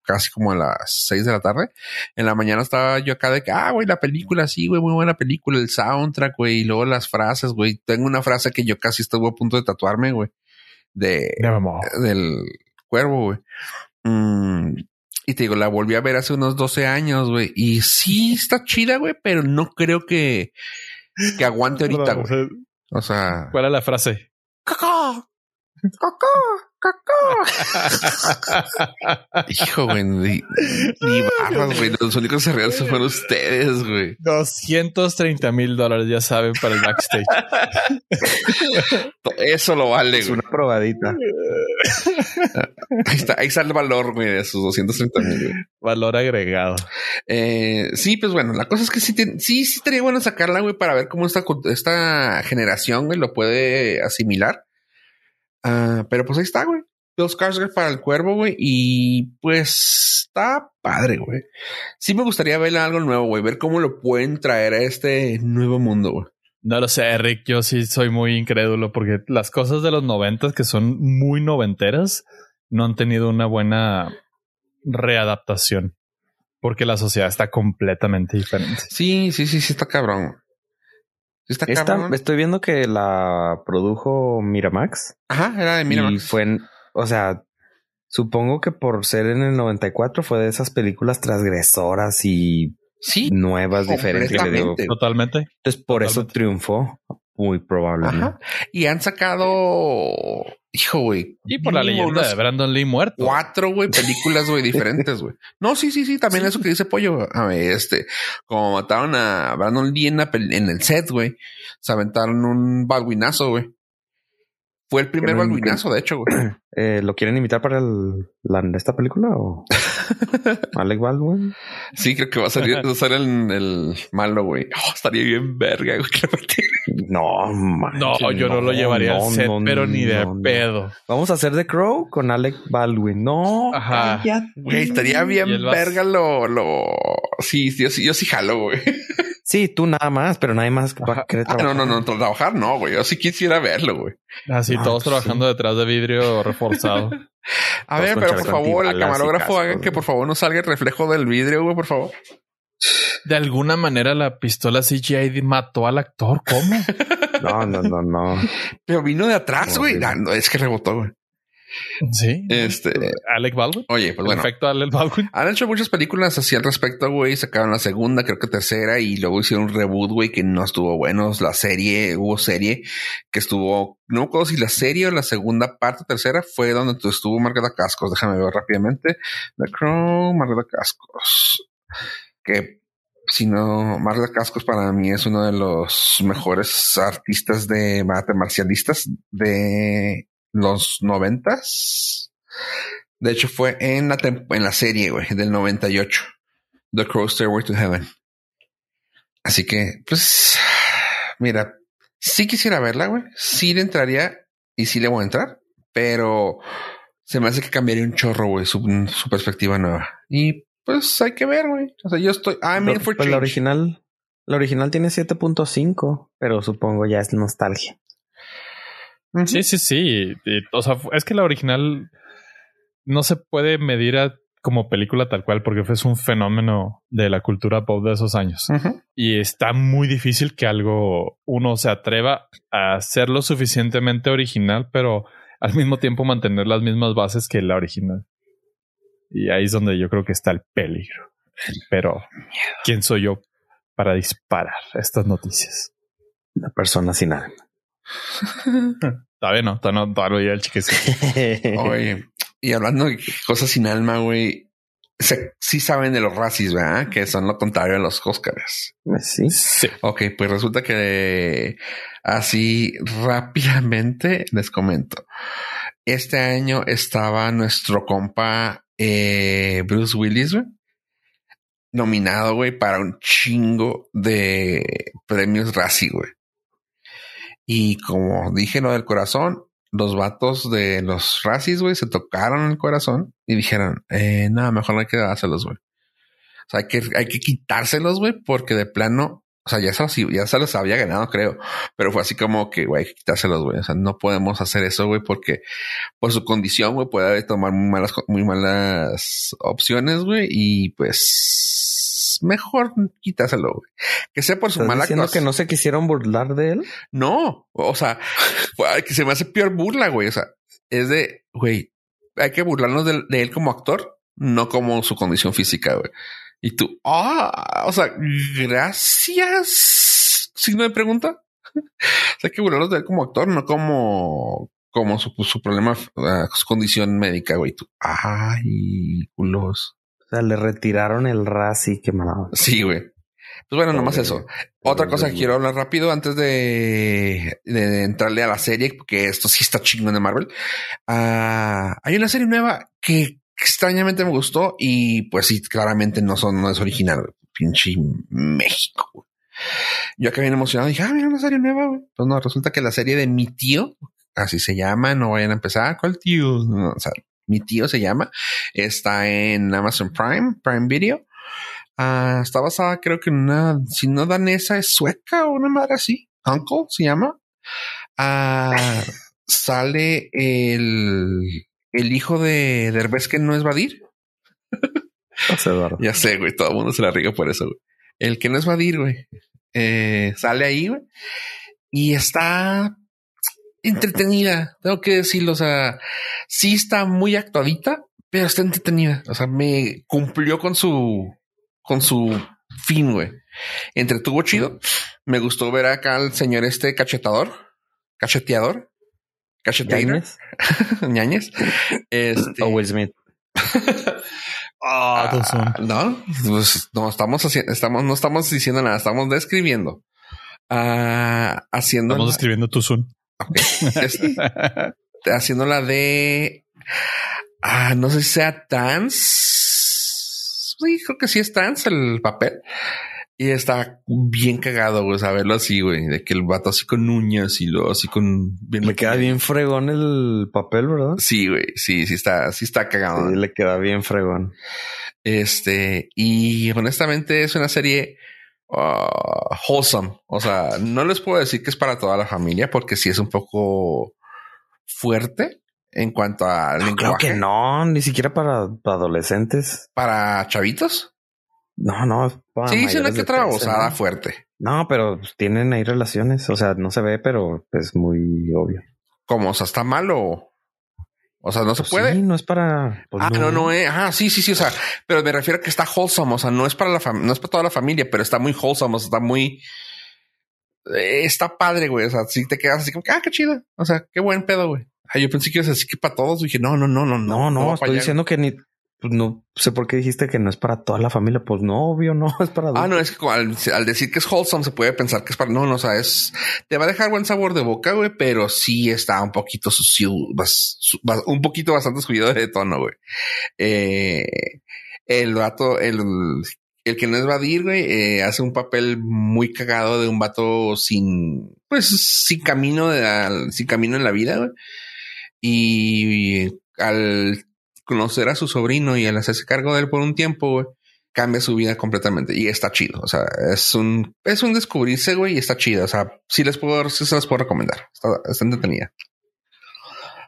casi como a las seis de la tarde. En la mañana estaba yo acá de que, ah, güey, la película, sí, güey, muy buena película, el soundtrack, güey, y luego las frases, güey. Tengo una frase que yo casi estuve a punto de tatuarme, güey, de, del cuervo, güey. Mm, y te digo, la volví a ver hace unos 12 años, güey. Y sí está chida, güey, pero no creo que, que aguante ahorita, güey. sea, O sea, ¿Cuál es la frase? Hijo, güey, ni, ni barras, güey. Los únicos que se rieron fueron ustedes, güey. 230 mil dólares, ya saben, para el backstage. Eso lo vale, Es güey. una probadita. Ahí está, ahí sale el valor, güey, de sus 230 mil. Valor agregado. Eh, sí, pues bueno, la cosa es que sí, sí, sí estaría bueno sacarla, güey, para ver cómo esta, esta generación, güey, lo puede asimilar. Ah, pero pues ahí está, güey. Bill Skarsgård para el cuervo, güey. Y pues está padre, güey. Sí me gustaría verle algo nuevo, güey. Ver cómo lo pueden traer a este nuevo mundo, güey. No lo sé, Rick. Yo sí soy muy incrédulo porque las cosas de los noventas que son muy noventeras no han tenido una buena readaptación porque la sociedad está completamente diferente. Sí, sí, sí, sí está cabrón. Está Esta, estoy viendo que la produjo Miramax. Ajá, era de Miramax. Y fue en, o sea, supongo que por ser en el 94 fue de esas películas transgresoras y Sí, nuevas, diferentes. Totalmente. Entonces, por eso triunfó. Muy probablemente. Ajá. Y han sacado, hijo, güey. Y por la leyenda de Brandon Lee muerto. Cuatro, güey, películas, güey, diferentes, güey. No, sí, sí, sí, también eso que dice Pollo. A ver, este, como mataron a Brandon Lee en, la pel- en el set, güey, se aventaron un balguinazo, güey. Fue el primer balguinazo, de hecho, güey. Eh, ¿Lo quieren invitar para el, la, esta película o Alec Baldwin? Sí, creo que va a salir, va a salir el, el malo, güey. Oh, estaría bien verga, güey. No, manches, No, yo no, lo llevaría no, al set, no, pero ni de no, no. pedo. Vamos a hacer The Crow con Alec Baldwin. No, Ajá. Güey, estaría bien verga lo, lo, sí, yo sí, yo sí jalo, güey. Sí, tú nada más, pero nadie más va a querer Ah, trabajar. no, no, no, trabajar no, güey. Yo sí quisiera verlo, güey. Así Ah, todos pues trabajando detrás de vidrio A ver, pero por favor, el camarógrafo hagan que por favor no salga el reflejo del vidrio, güey, por favor. De alguna manera la pistola CGI mató al actor. ¿Cómo? No, no, no, no. Pero vino de atrás, güey. Ah, no, es que rebotó, güey. Sí. Este, Alec Baldwin. oye, pues bueno. efecto Alec Baldwin. Han hecho muchas películas así al respecto, güey. Sacaron la segunda, creo que tercera, y luego hicieron un reboot, güey, que no estuvo bueno. La serie, hubo serie que estuvo, no me acuerdo si la serie o la segunda parte, tercera, fue donde tu- estuvo Margarita Cascos. Déjame ver rápidamente. The Crow, Margarita Cascos. Que si no, Margarita Cascos para mí es uno de los mejores artistas de marcialistas de los noventas. De hecho, fue en la, en la serie, güey, del 98. The Crow Stairway to Heaven. Así que, pues, mira, sí quisiera verla, güey. Sí le entraría y sí le voy a entrar, pero se me hace que cambiaría un chorro, güey, su, su perspectiva nueva. Y pues hay que ver, güey. O sea, yo estoy, I'm in for Pues la change. original, la original tiene 7.5, pero supongo ya es nostalgia. Sí, sí, sí. Y, o sea, es que la original no se puede medir a- como película tal cual porque fue un fenómeno de la cultura pop de esos años. Y está muy difícil que algo uno se atreva a ser lo suficientemente original, pero al mismo tiempo mantener las mismas bases que la original. Y ahí es donde yo creo que está el peligro. Pero, ¿quién soy yo para disparar estas noticias? La persona sin alma. Todavía no, todavía no, todavía el chiquecito. Oye, y hablando de cosas sin alma, güey, se- sí saben de los racis, ¿verdad? Que son lo contrario a los Óscares. sí. Sí. Ok, pues resulta que así rápidamente les comento. Este año estaba nuestro compa eh, Bruce Willis, güey, nominado, güey, para un chingo de premios Razzie, güey. Y como dije lo del corazón, los vatos de los Razzies, güey, se tocaron el corazón y dijeron, eh, nada, mejor no hay que dárselos, güey. O sea, hay que, hay que quitárselos, güey, porque de plano, o sea, ya se, los, ya se los había ganado, creo. Pero fue así como que, güey, hay que quitárselos, güey. O sea, no podemos hacer eso, güey, porque por su condición, güey, puede tomar muy malas, muy malas opciones, güey. Y pues, mejor quítaselo, güey. Que sea por su ¿Estás mala diciendo cosa. que no se quisieron burlar de él? No, o sea, que se me hace peor burla, güey. O sea, es de, güey, hay que burlarnos de, de él como actor, no como su condición física, güey. Y tú, ah, o sea, gracias. Signo de pregunta. O sea, hay que burlarnos de él como actor, no como como su, su problema, uh, su condición médica, güey. Tú, ay, culos. O sea, le retiraron el RAS y qué mal. Sí, güey. Pues bueno, nomás eso. Otra cosa que quiero hablar rápido antes de, de entrarle a la serie, porque esto sí está chingón de Marvel. Uh, hay una serie nueva que extrañamente me gustó y pues sí, claramente no son, no es original, pinche México. Yo acá bien emocionado dije, ah, mira una serie nueva, güey. Pues no, resulta que la serie de mi tío, así se llama, no vayan a empezar, ¿cuál tío? No, o sea, mi tío se llama, está en Amazon Prime, Prime Video. Uh, está basada, creo que en una, si no danesa, es sueca o una madre así. Uncle se llama. Uh, sale el, el hijo de Derbez que no es Vadir. ya sé, güey, todo el mundo se la riga por eso, güey. El que no es Vadir, güey. Eh, sale ahí, güey. Y está entretenida, tengo que decirlo. O sea, sí está muy actuadita, pero está entretenida. O sea, me cumplió con su, con su fin, güey. Entretuvo chido. Me gustó ver acá al señor este cachetador, cacheteador, cacheteador, ñañez. Este, o Will Smith. Ah, no, pues no estamos haciendo, estamos, no estamos diciendo nada, estamos describiendo. Ah, haciendo. Estamos describiendo tu Zoom. Haciendo la de. Ah, no sé si sea trans. Sí, creo que sí es trans el papel. Y está bien cagado, güey, saberlo así, güey, de que el vato así con uñas y lo así con bien. Le queda bien fregón el papel, ¿verdad? Sí, güey, sí, sí está, sí está cagado. Sí, le queda bien fregón. Este, y honestamente es una serie uh, wholesome. O sea, no les puedo decir que es para toda la familia porque sí es un poco fuerte en cuanto a no, Creo que no, ni siquiera para, para adolescentes. ¿Para chavitos? No, no. Sí, sí, una que otra babosada fuerte. No, pero tienen ahí relaciones. O sea, no se ve, pero es muy obvio. ¿Cómo? O sea, está malo. O sea, no se Pues puede. Sí, no es para. pues ah, no, no, eh. Ah, sí, sí, sí. O sea, pero me refiero a que está wholesome. O sea, no es para la familia, no es para toda la familia, pero está muy wholesome. O sea, está muy. eh, está padre, güey. O sea, si te quedas así como que, ah, qué chido. O sea, qué buen pedo, güey. Ah, yo pensé que ibas a decir que para todos. Dije, no, no, no, no, No, no, va estoy allá. diciendo que ni. Pues no sé por qué dijiste que no es para toda la familia. Pues no, obvio, no es para. Ah, no, es que al, al decir que es wholesome se puede pensar que es para no, no, o sea, es te va a dejar buen sabor de boca, güey, pero sí está un poquito sucio, un poquito bastante subido de tono, güey. Eh, el vato, el, el que no es Vadir, güey, eh, hace un papel muy cagado de un vato sin, pues, sin camino de sin camino en la vida, güey. Y al conocer a su sobrino y al hacerse cargo de él por un tiempo, güey, cambia su vida completamente y está chido. O sea, es un, es un descubrirse, güey, y está chido. O sea, sí les puedo, sí se las puedo recomendar. Está, está entretenida.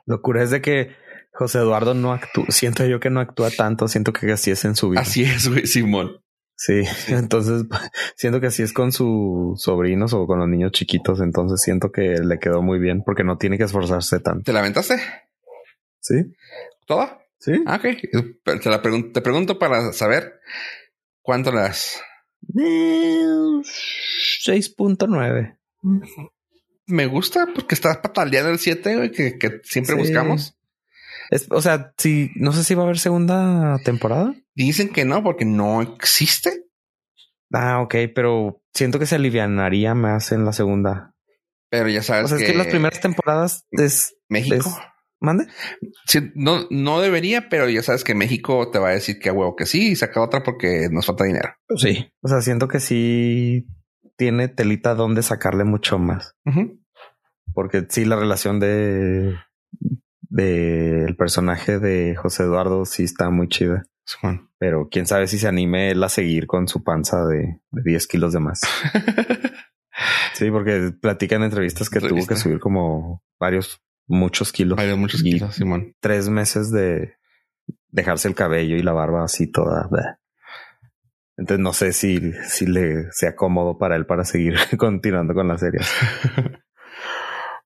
Locura es de que José Eduardo no actúa. Siento yo que no actúa tanto. Siento que así es en su vida. Así es, güey, Simón. Sí, entonces siento que así es con sus sobrinos o con los niños chiquitos. Entonces siento que le quedó muy bien porque no tiene que esforzarse tanto. ¿Te la aventaste? Sí, ¿Toda? Sí. Ah, ok. Te, la pregun- te pregunto para saber cuánto le das. Eh, 6.9. Me gusta porque estás pataleando el 7, güey, que, que siempre Sí. buscamos. Es, o sea, sí, no sé si va a haber segunda temporada. Dicen que no, porque no existe. Ah, ok, pero siento que se alivianaría más en la segunda. Pero ya sabes O sea, que, es que las primeras temporadas es. México. es- ¿Mande? Sí, no, no debería, pero ya sabes que México te va a decir que a huevo que sí y saca otra porque nos falta dinero. Sí. O sea, siento que sí tiene telita donde sacarle mucho más. Porque sí, la relación de del personaje de José Eduardo sí está muy chida. Pero quién sabe si se anime él a seguir con su panza de, de 10 kilos de más. Sí, porque platica en entrevistas que tuvo que subir como varios, muchos kilos. Hay de muchos Y kilos, Simón. Tres meses de dejarse el cabello y la barba así toda. Entonces no sé si, si le sea cómodo para él para seguir continuando con la serie.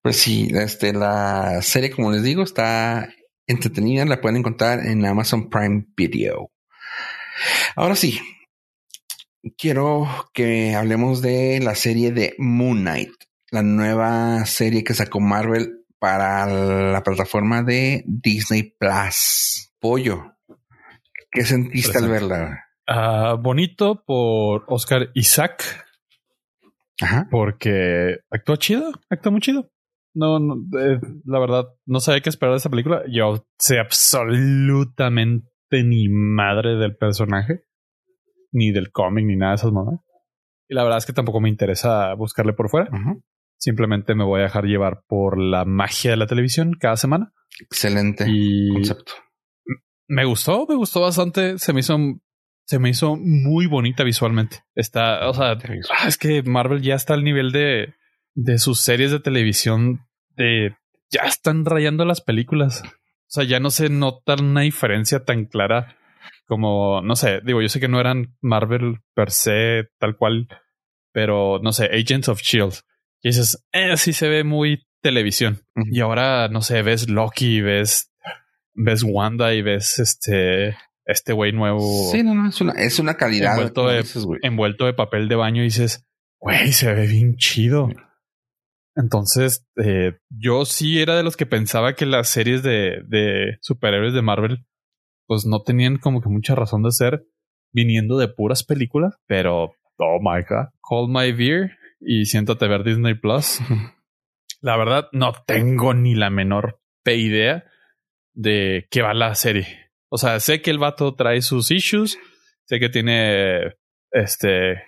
Pues sí, este, la serie, como les digo, está entretenida. La pueden encontrar en Amazon Prime Video. Ahora sí, quiero que hablemos de la serie de Moon Knight, la nueva serie que sacó Marvel para la plataforma de Disney Plus. Pollo. ¿Qué sentiste al verla? Ah, bonito por Oscar Isaac. Ajá. Porque actuó chido, actuó muy chido. No, no eh, la verdad, no sabía qué esperar de esa película. Yo sé absolutamente ni madre del personaje, ni del cómic, ni nada de esas modas. Y la verdad es que tampoco me interesa buscarle por fuera. Ajá. Simplemente me voy a dejar llevar por la magia de la televisión cada semana. Excelente Y concepto. me gustó, me gustó bastante. Se me hizo, se me hizo muy bonita visualmente. Está, o sea, ah, es que Marvel ya está al nivel de, de sus series de televisión de ya están rayando las películas. O sea, ya no se nota una diferencia tan clara como, no sé, digo, yo sé que no eran Marvel per se tal cual, pero no sé, Agents of Shield. Y dices, eh, sí se ve muy televisión. Y ahora, no sé, ves Loki, ves, ves Wanda y ves este, este güey nuevo Sí, no, no, es una, es una calidad. Envuelto de- dices, envuelto de papel de baño y dices, güey, se ve bien chido. Entonces, eh, yo sí era de los que pensaba que las series de, de superhéroes de Marvel, pues no tenían como que mucha razón de ser viniendo de puras películas, pero, oh my god, call my beer y siéntate a ver Disney Plus. La verdad, no tengo ni la menor idea de qué va la serie. O sea, sé que el vato trae sus issues, sé que tiene este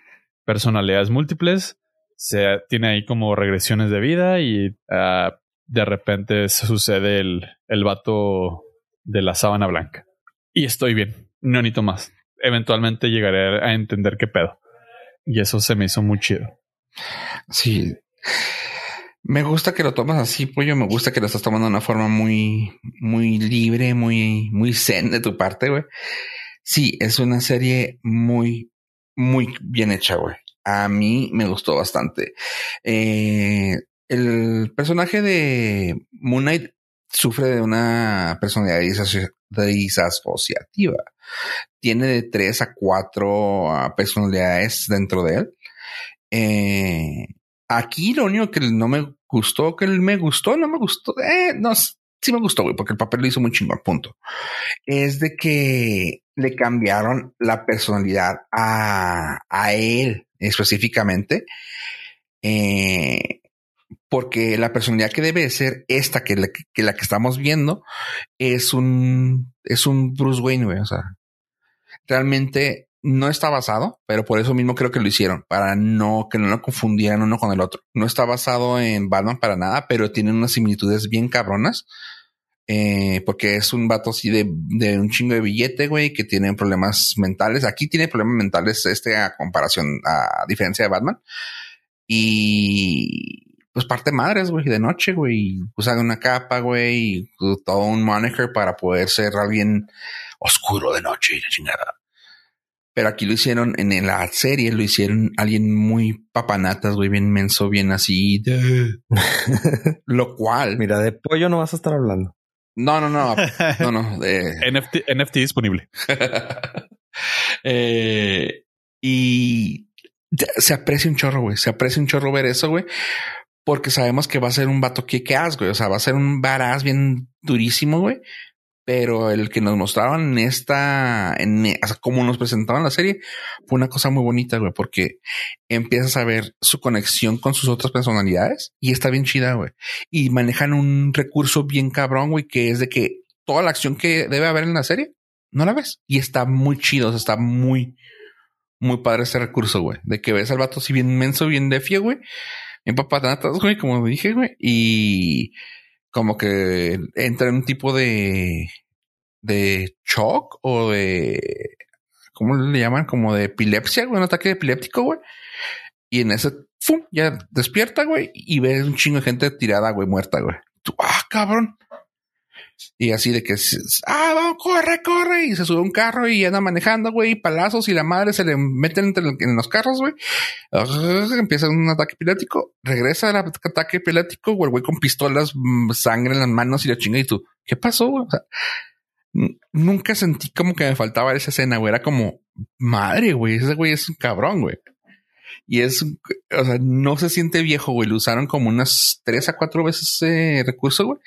personalidades múltiples, se tiene ahí como regresiones de vida y ah, de repente sucede el, el vato de la sábana blanca. Y estoy bien, no necesito más. Eventualmente llegaré a entender qué pedo. Y eso se me hizo muy chido. Sí. Me gusta que lo tomas así, pollo. Me gusta que lo estás tomando de una forma muy, muy libre, muy, muy zen de tu parte, güey. Sí, es una serie muy, muy bien hecha, güey. A mí me gustó bastante. Eh, el personaje de Moon Knight sufre de una personalidad disaso- disasociativa. Tiene de tres a cuatro ah, personalidades dentro de él. Eh, aquí lo único que no me gustó, que me gustó, no me gustó, eh, no, sí me gustó, güey, porque el papel lo hizo muy chingón, punto. Es de que le cambiaron la personalidad a, a él específicamente. Eh, porque la personalidad que debe de ser esta, que la que, que estamos viendo, es un, es un Bruce Wayne, güey. O sea, realmente no está basado, pero por eso mismo creo que lo hicieron, para no que no lo confundieran uno con el otro. No está basado en Batman para nada, pero tiene unas similitudes bien cabronas. Eh, porque es un vato así de, un chingo de billete, güey, que tiene problemas mentales. Aquí tiene problemas mentales, este a comparación, a diferencia de Batman. Y pues parte madres, güey, de noche, güey. Usan una capa, güey, y todo un moniker para poder ser alguien oscuro de noche y la chingada. Pero aquí lo hicieron en la serie, lo hicieron alguien muy papanatas, güey, bien menso, bien así. de- Lo cual, Mira, de pollo no vas a estar hablando. no, no, no, no, no. de- NFT, NFT disponible. Eh, y se aprecia un chorro, güey. Se aprecia un chorro ver eso, güey. Porque sabemos que va a ser un vato que as, güey. O sea, va a ser un varaz bien durísimo, güey. Pero el que nos mostraron en esta, en, o sea, como nos presentaban la serie, fue una cosa muy bonita, güey, porque empiezas a ver su conexión con sus otras personalidades y está bien chida, güey. Y manejan un recurso bien cabrón, güey, que es de que toda la acción que debe haber en la serie no la ves. Y está muy chido, o sea, está muy, muy padre ese recurso, güey. De que ves al vato así bien menso, bien defio, güey. Bien papanatas, güey, como dije, güey. Y como que entra en un tipo de, de shock o de, ¿cómo le llaman? Como de epilepsia, güey, un ataque epiléptico, güey. Y en ese, ¡fum! ya despierta, güey, y ves un chingo de gente tirada, güey, muerta, güey. Tú, ah, cabrón. Y así de que, ah, vamos, corre, corre. Y se sube un carro y anda manejando, güey, y palazos y la madre se le meten entre, en los carros, güey. Empieza un ataque epiléptico, regresa al ataque epiléptico, güey, el güey con pistolas, mm, sangre en las manos y la chinga. Y tú, ¿qué pasó, güey? O sea, nunca sentí como que me faltaba esa escena, güey. Era como, madre, güey, ese güey es un cabrón, güey. Y es, o sea, no se siente viejo, güey. Lo usaron como unas tres a cuatro veces ese recurso, güey.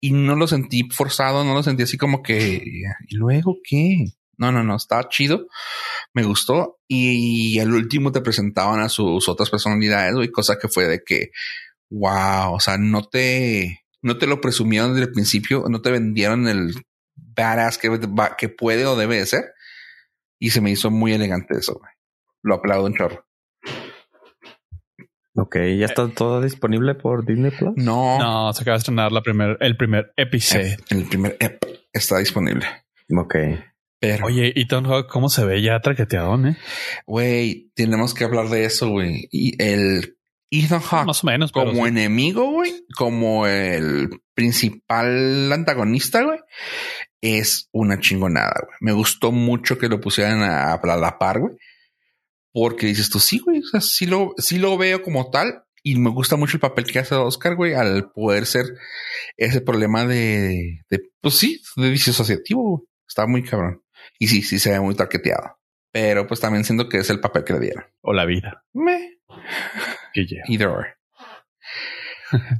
Y no lo sentí forzado, no lo sentí así como que, ¿y luego qué? No, no, no, estaba chido. Me gustó. Y al último te presentaban a sus otras personalidades, güey, cosa que fue de que, wow, o sea, no te, no te lo presumieron desde el principio, no te vendieron el badass que, que puede o debe de ser. Y se me hizo muy elegante eso, güey. Lo aplaudo un chorro. Ok, ¿ya está todo disponible por Disney Plus? No. No, se acaba de estrenar la primer, el primer episodio. El primer ep está disponible. Ok. Pero, Oye, Ethan Hawke, ¿cómo se ve ya traqueteadón, eh? güey, tenemos que hablar de eso, güey. Y el Ethan Hawke Más o menos. como sí. enemigo, güey, como el principal antagonista, güey, es una chingonada, güey. Me gustó mucho que lo pusieran a, a la par, güey. Porque dices tú, sí, güey, o sea, sí lo, sí lo veo como tal. Y me gusta mucho el papel que hace Oscar, güey, al poder ser ese problema de, de pues sí, de vicio asociativo, güey. Está muy cabrón. Y sí, sí se ve muy tarqueteado. Pero pues también siento que es el papel que le dieron. O la vida. Me. Either or.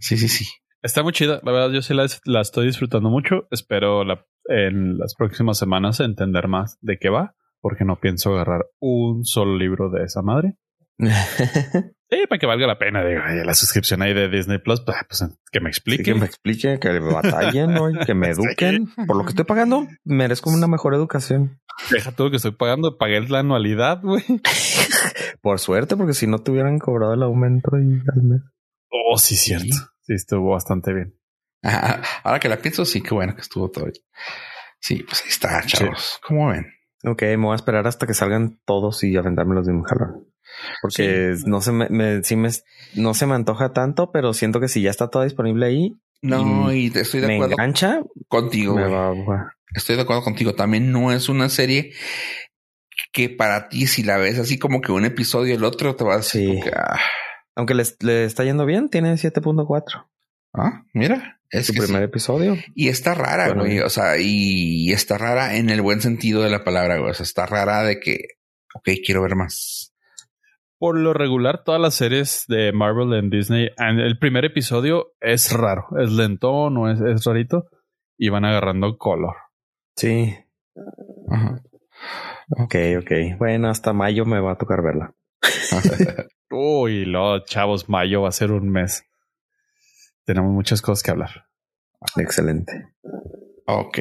sí, sí, sí. Está muy chida. La verdad, yo sí la, la estoy disfrutando mucho. Espero la- en las próximas semanas entender más de qué va, porque no pienso agarrar un solo libro de esa madre. Sí, para que valga la pena. Digo, la suscripción ahí de Disney Plus, pues, pues, que me Sí, explique. que me explique, que batallen, ¿no? Y que me eduquen. Por lo que estoy pagando, merezco una mejor educación. Deja todo que estoy pagando. Pagué la anualidad, güey. Por suerte, porque si no te hubieran cobrado el aumento y al mes. Oh, sí, cierto. Sí, estuvo bastante bien. Ajá. Ahora que la pienso, sí, qué bueno que estuvo todo. Sí, pues ahí está, chavos. ¿Cómo ven? Ok, me voy a esperar hasta que salgan todos y aventármelos de un jalón. Porque no se me, me- sí me, no se me antoja tanto, pero siento que si ya está todo disponible ahí, No, y te estoy de me acuerdo engancha, contigo. me güey. va, va- Estoy de acuerdo contigo. También no es una serie que para ti, si la ves así como que un episodio y el otro, te va a decir, Sí. como que, ah, Aunque le está yendo bien, tiene 7.4. ah, mira, es Su primer sí. episodio. Y está rara, Bueno, güey. O sea, y está rara en el buen sentido de la palabra, güey. O sea, está rara de que, ok, quiero ver más. Por lo regular, todas las series de Marvel en Disney, el primer episodio es raro, es lentón o es, es rarito y van agarrando color. Sí. Ajá. Ok, ok. Bueno, hasta mayo me va a tocar verla. Uy, lo chavos, mayo va a ser un mes. Tenemos muchas cosas que hablar. Excelente. ok.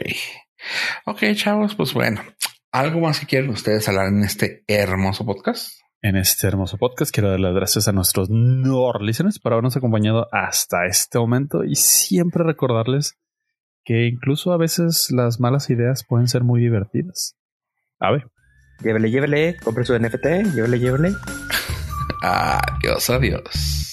Ok, chavos, pues bueno. ¿Algo más que quieren ustedes hablar en este hermoso podcast? En este hermoso podcast quiero dar las gracias a nuestros Nord listeners por habernos acompañado hasta este momento y siempre recordarles que incluso a veces las malas ideas pueden ser muy divertidas. A ver. Llévele, llévele. Compre su NFT. Llévele, llévele. Adiós, adiós.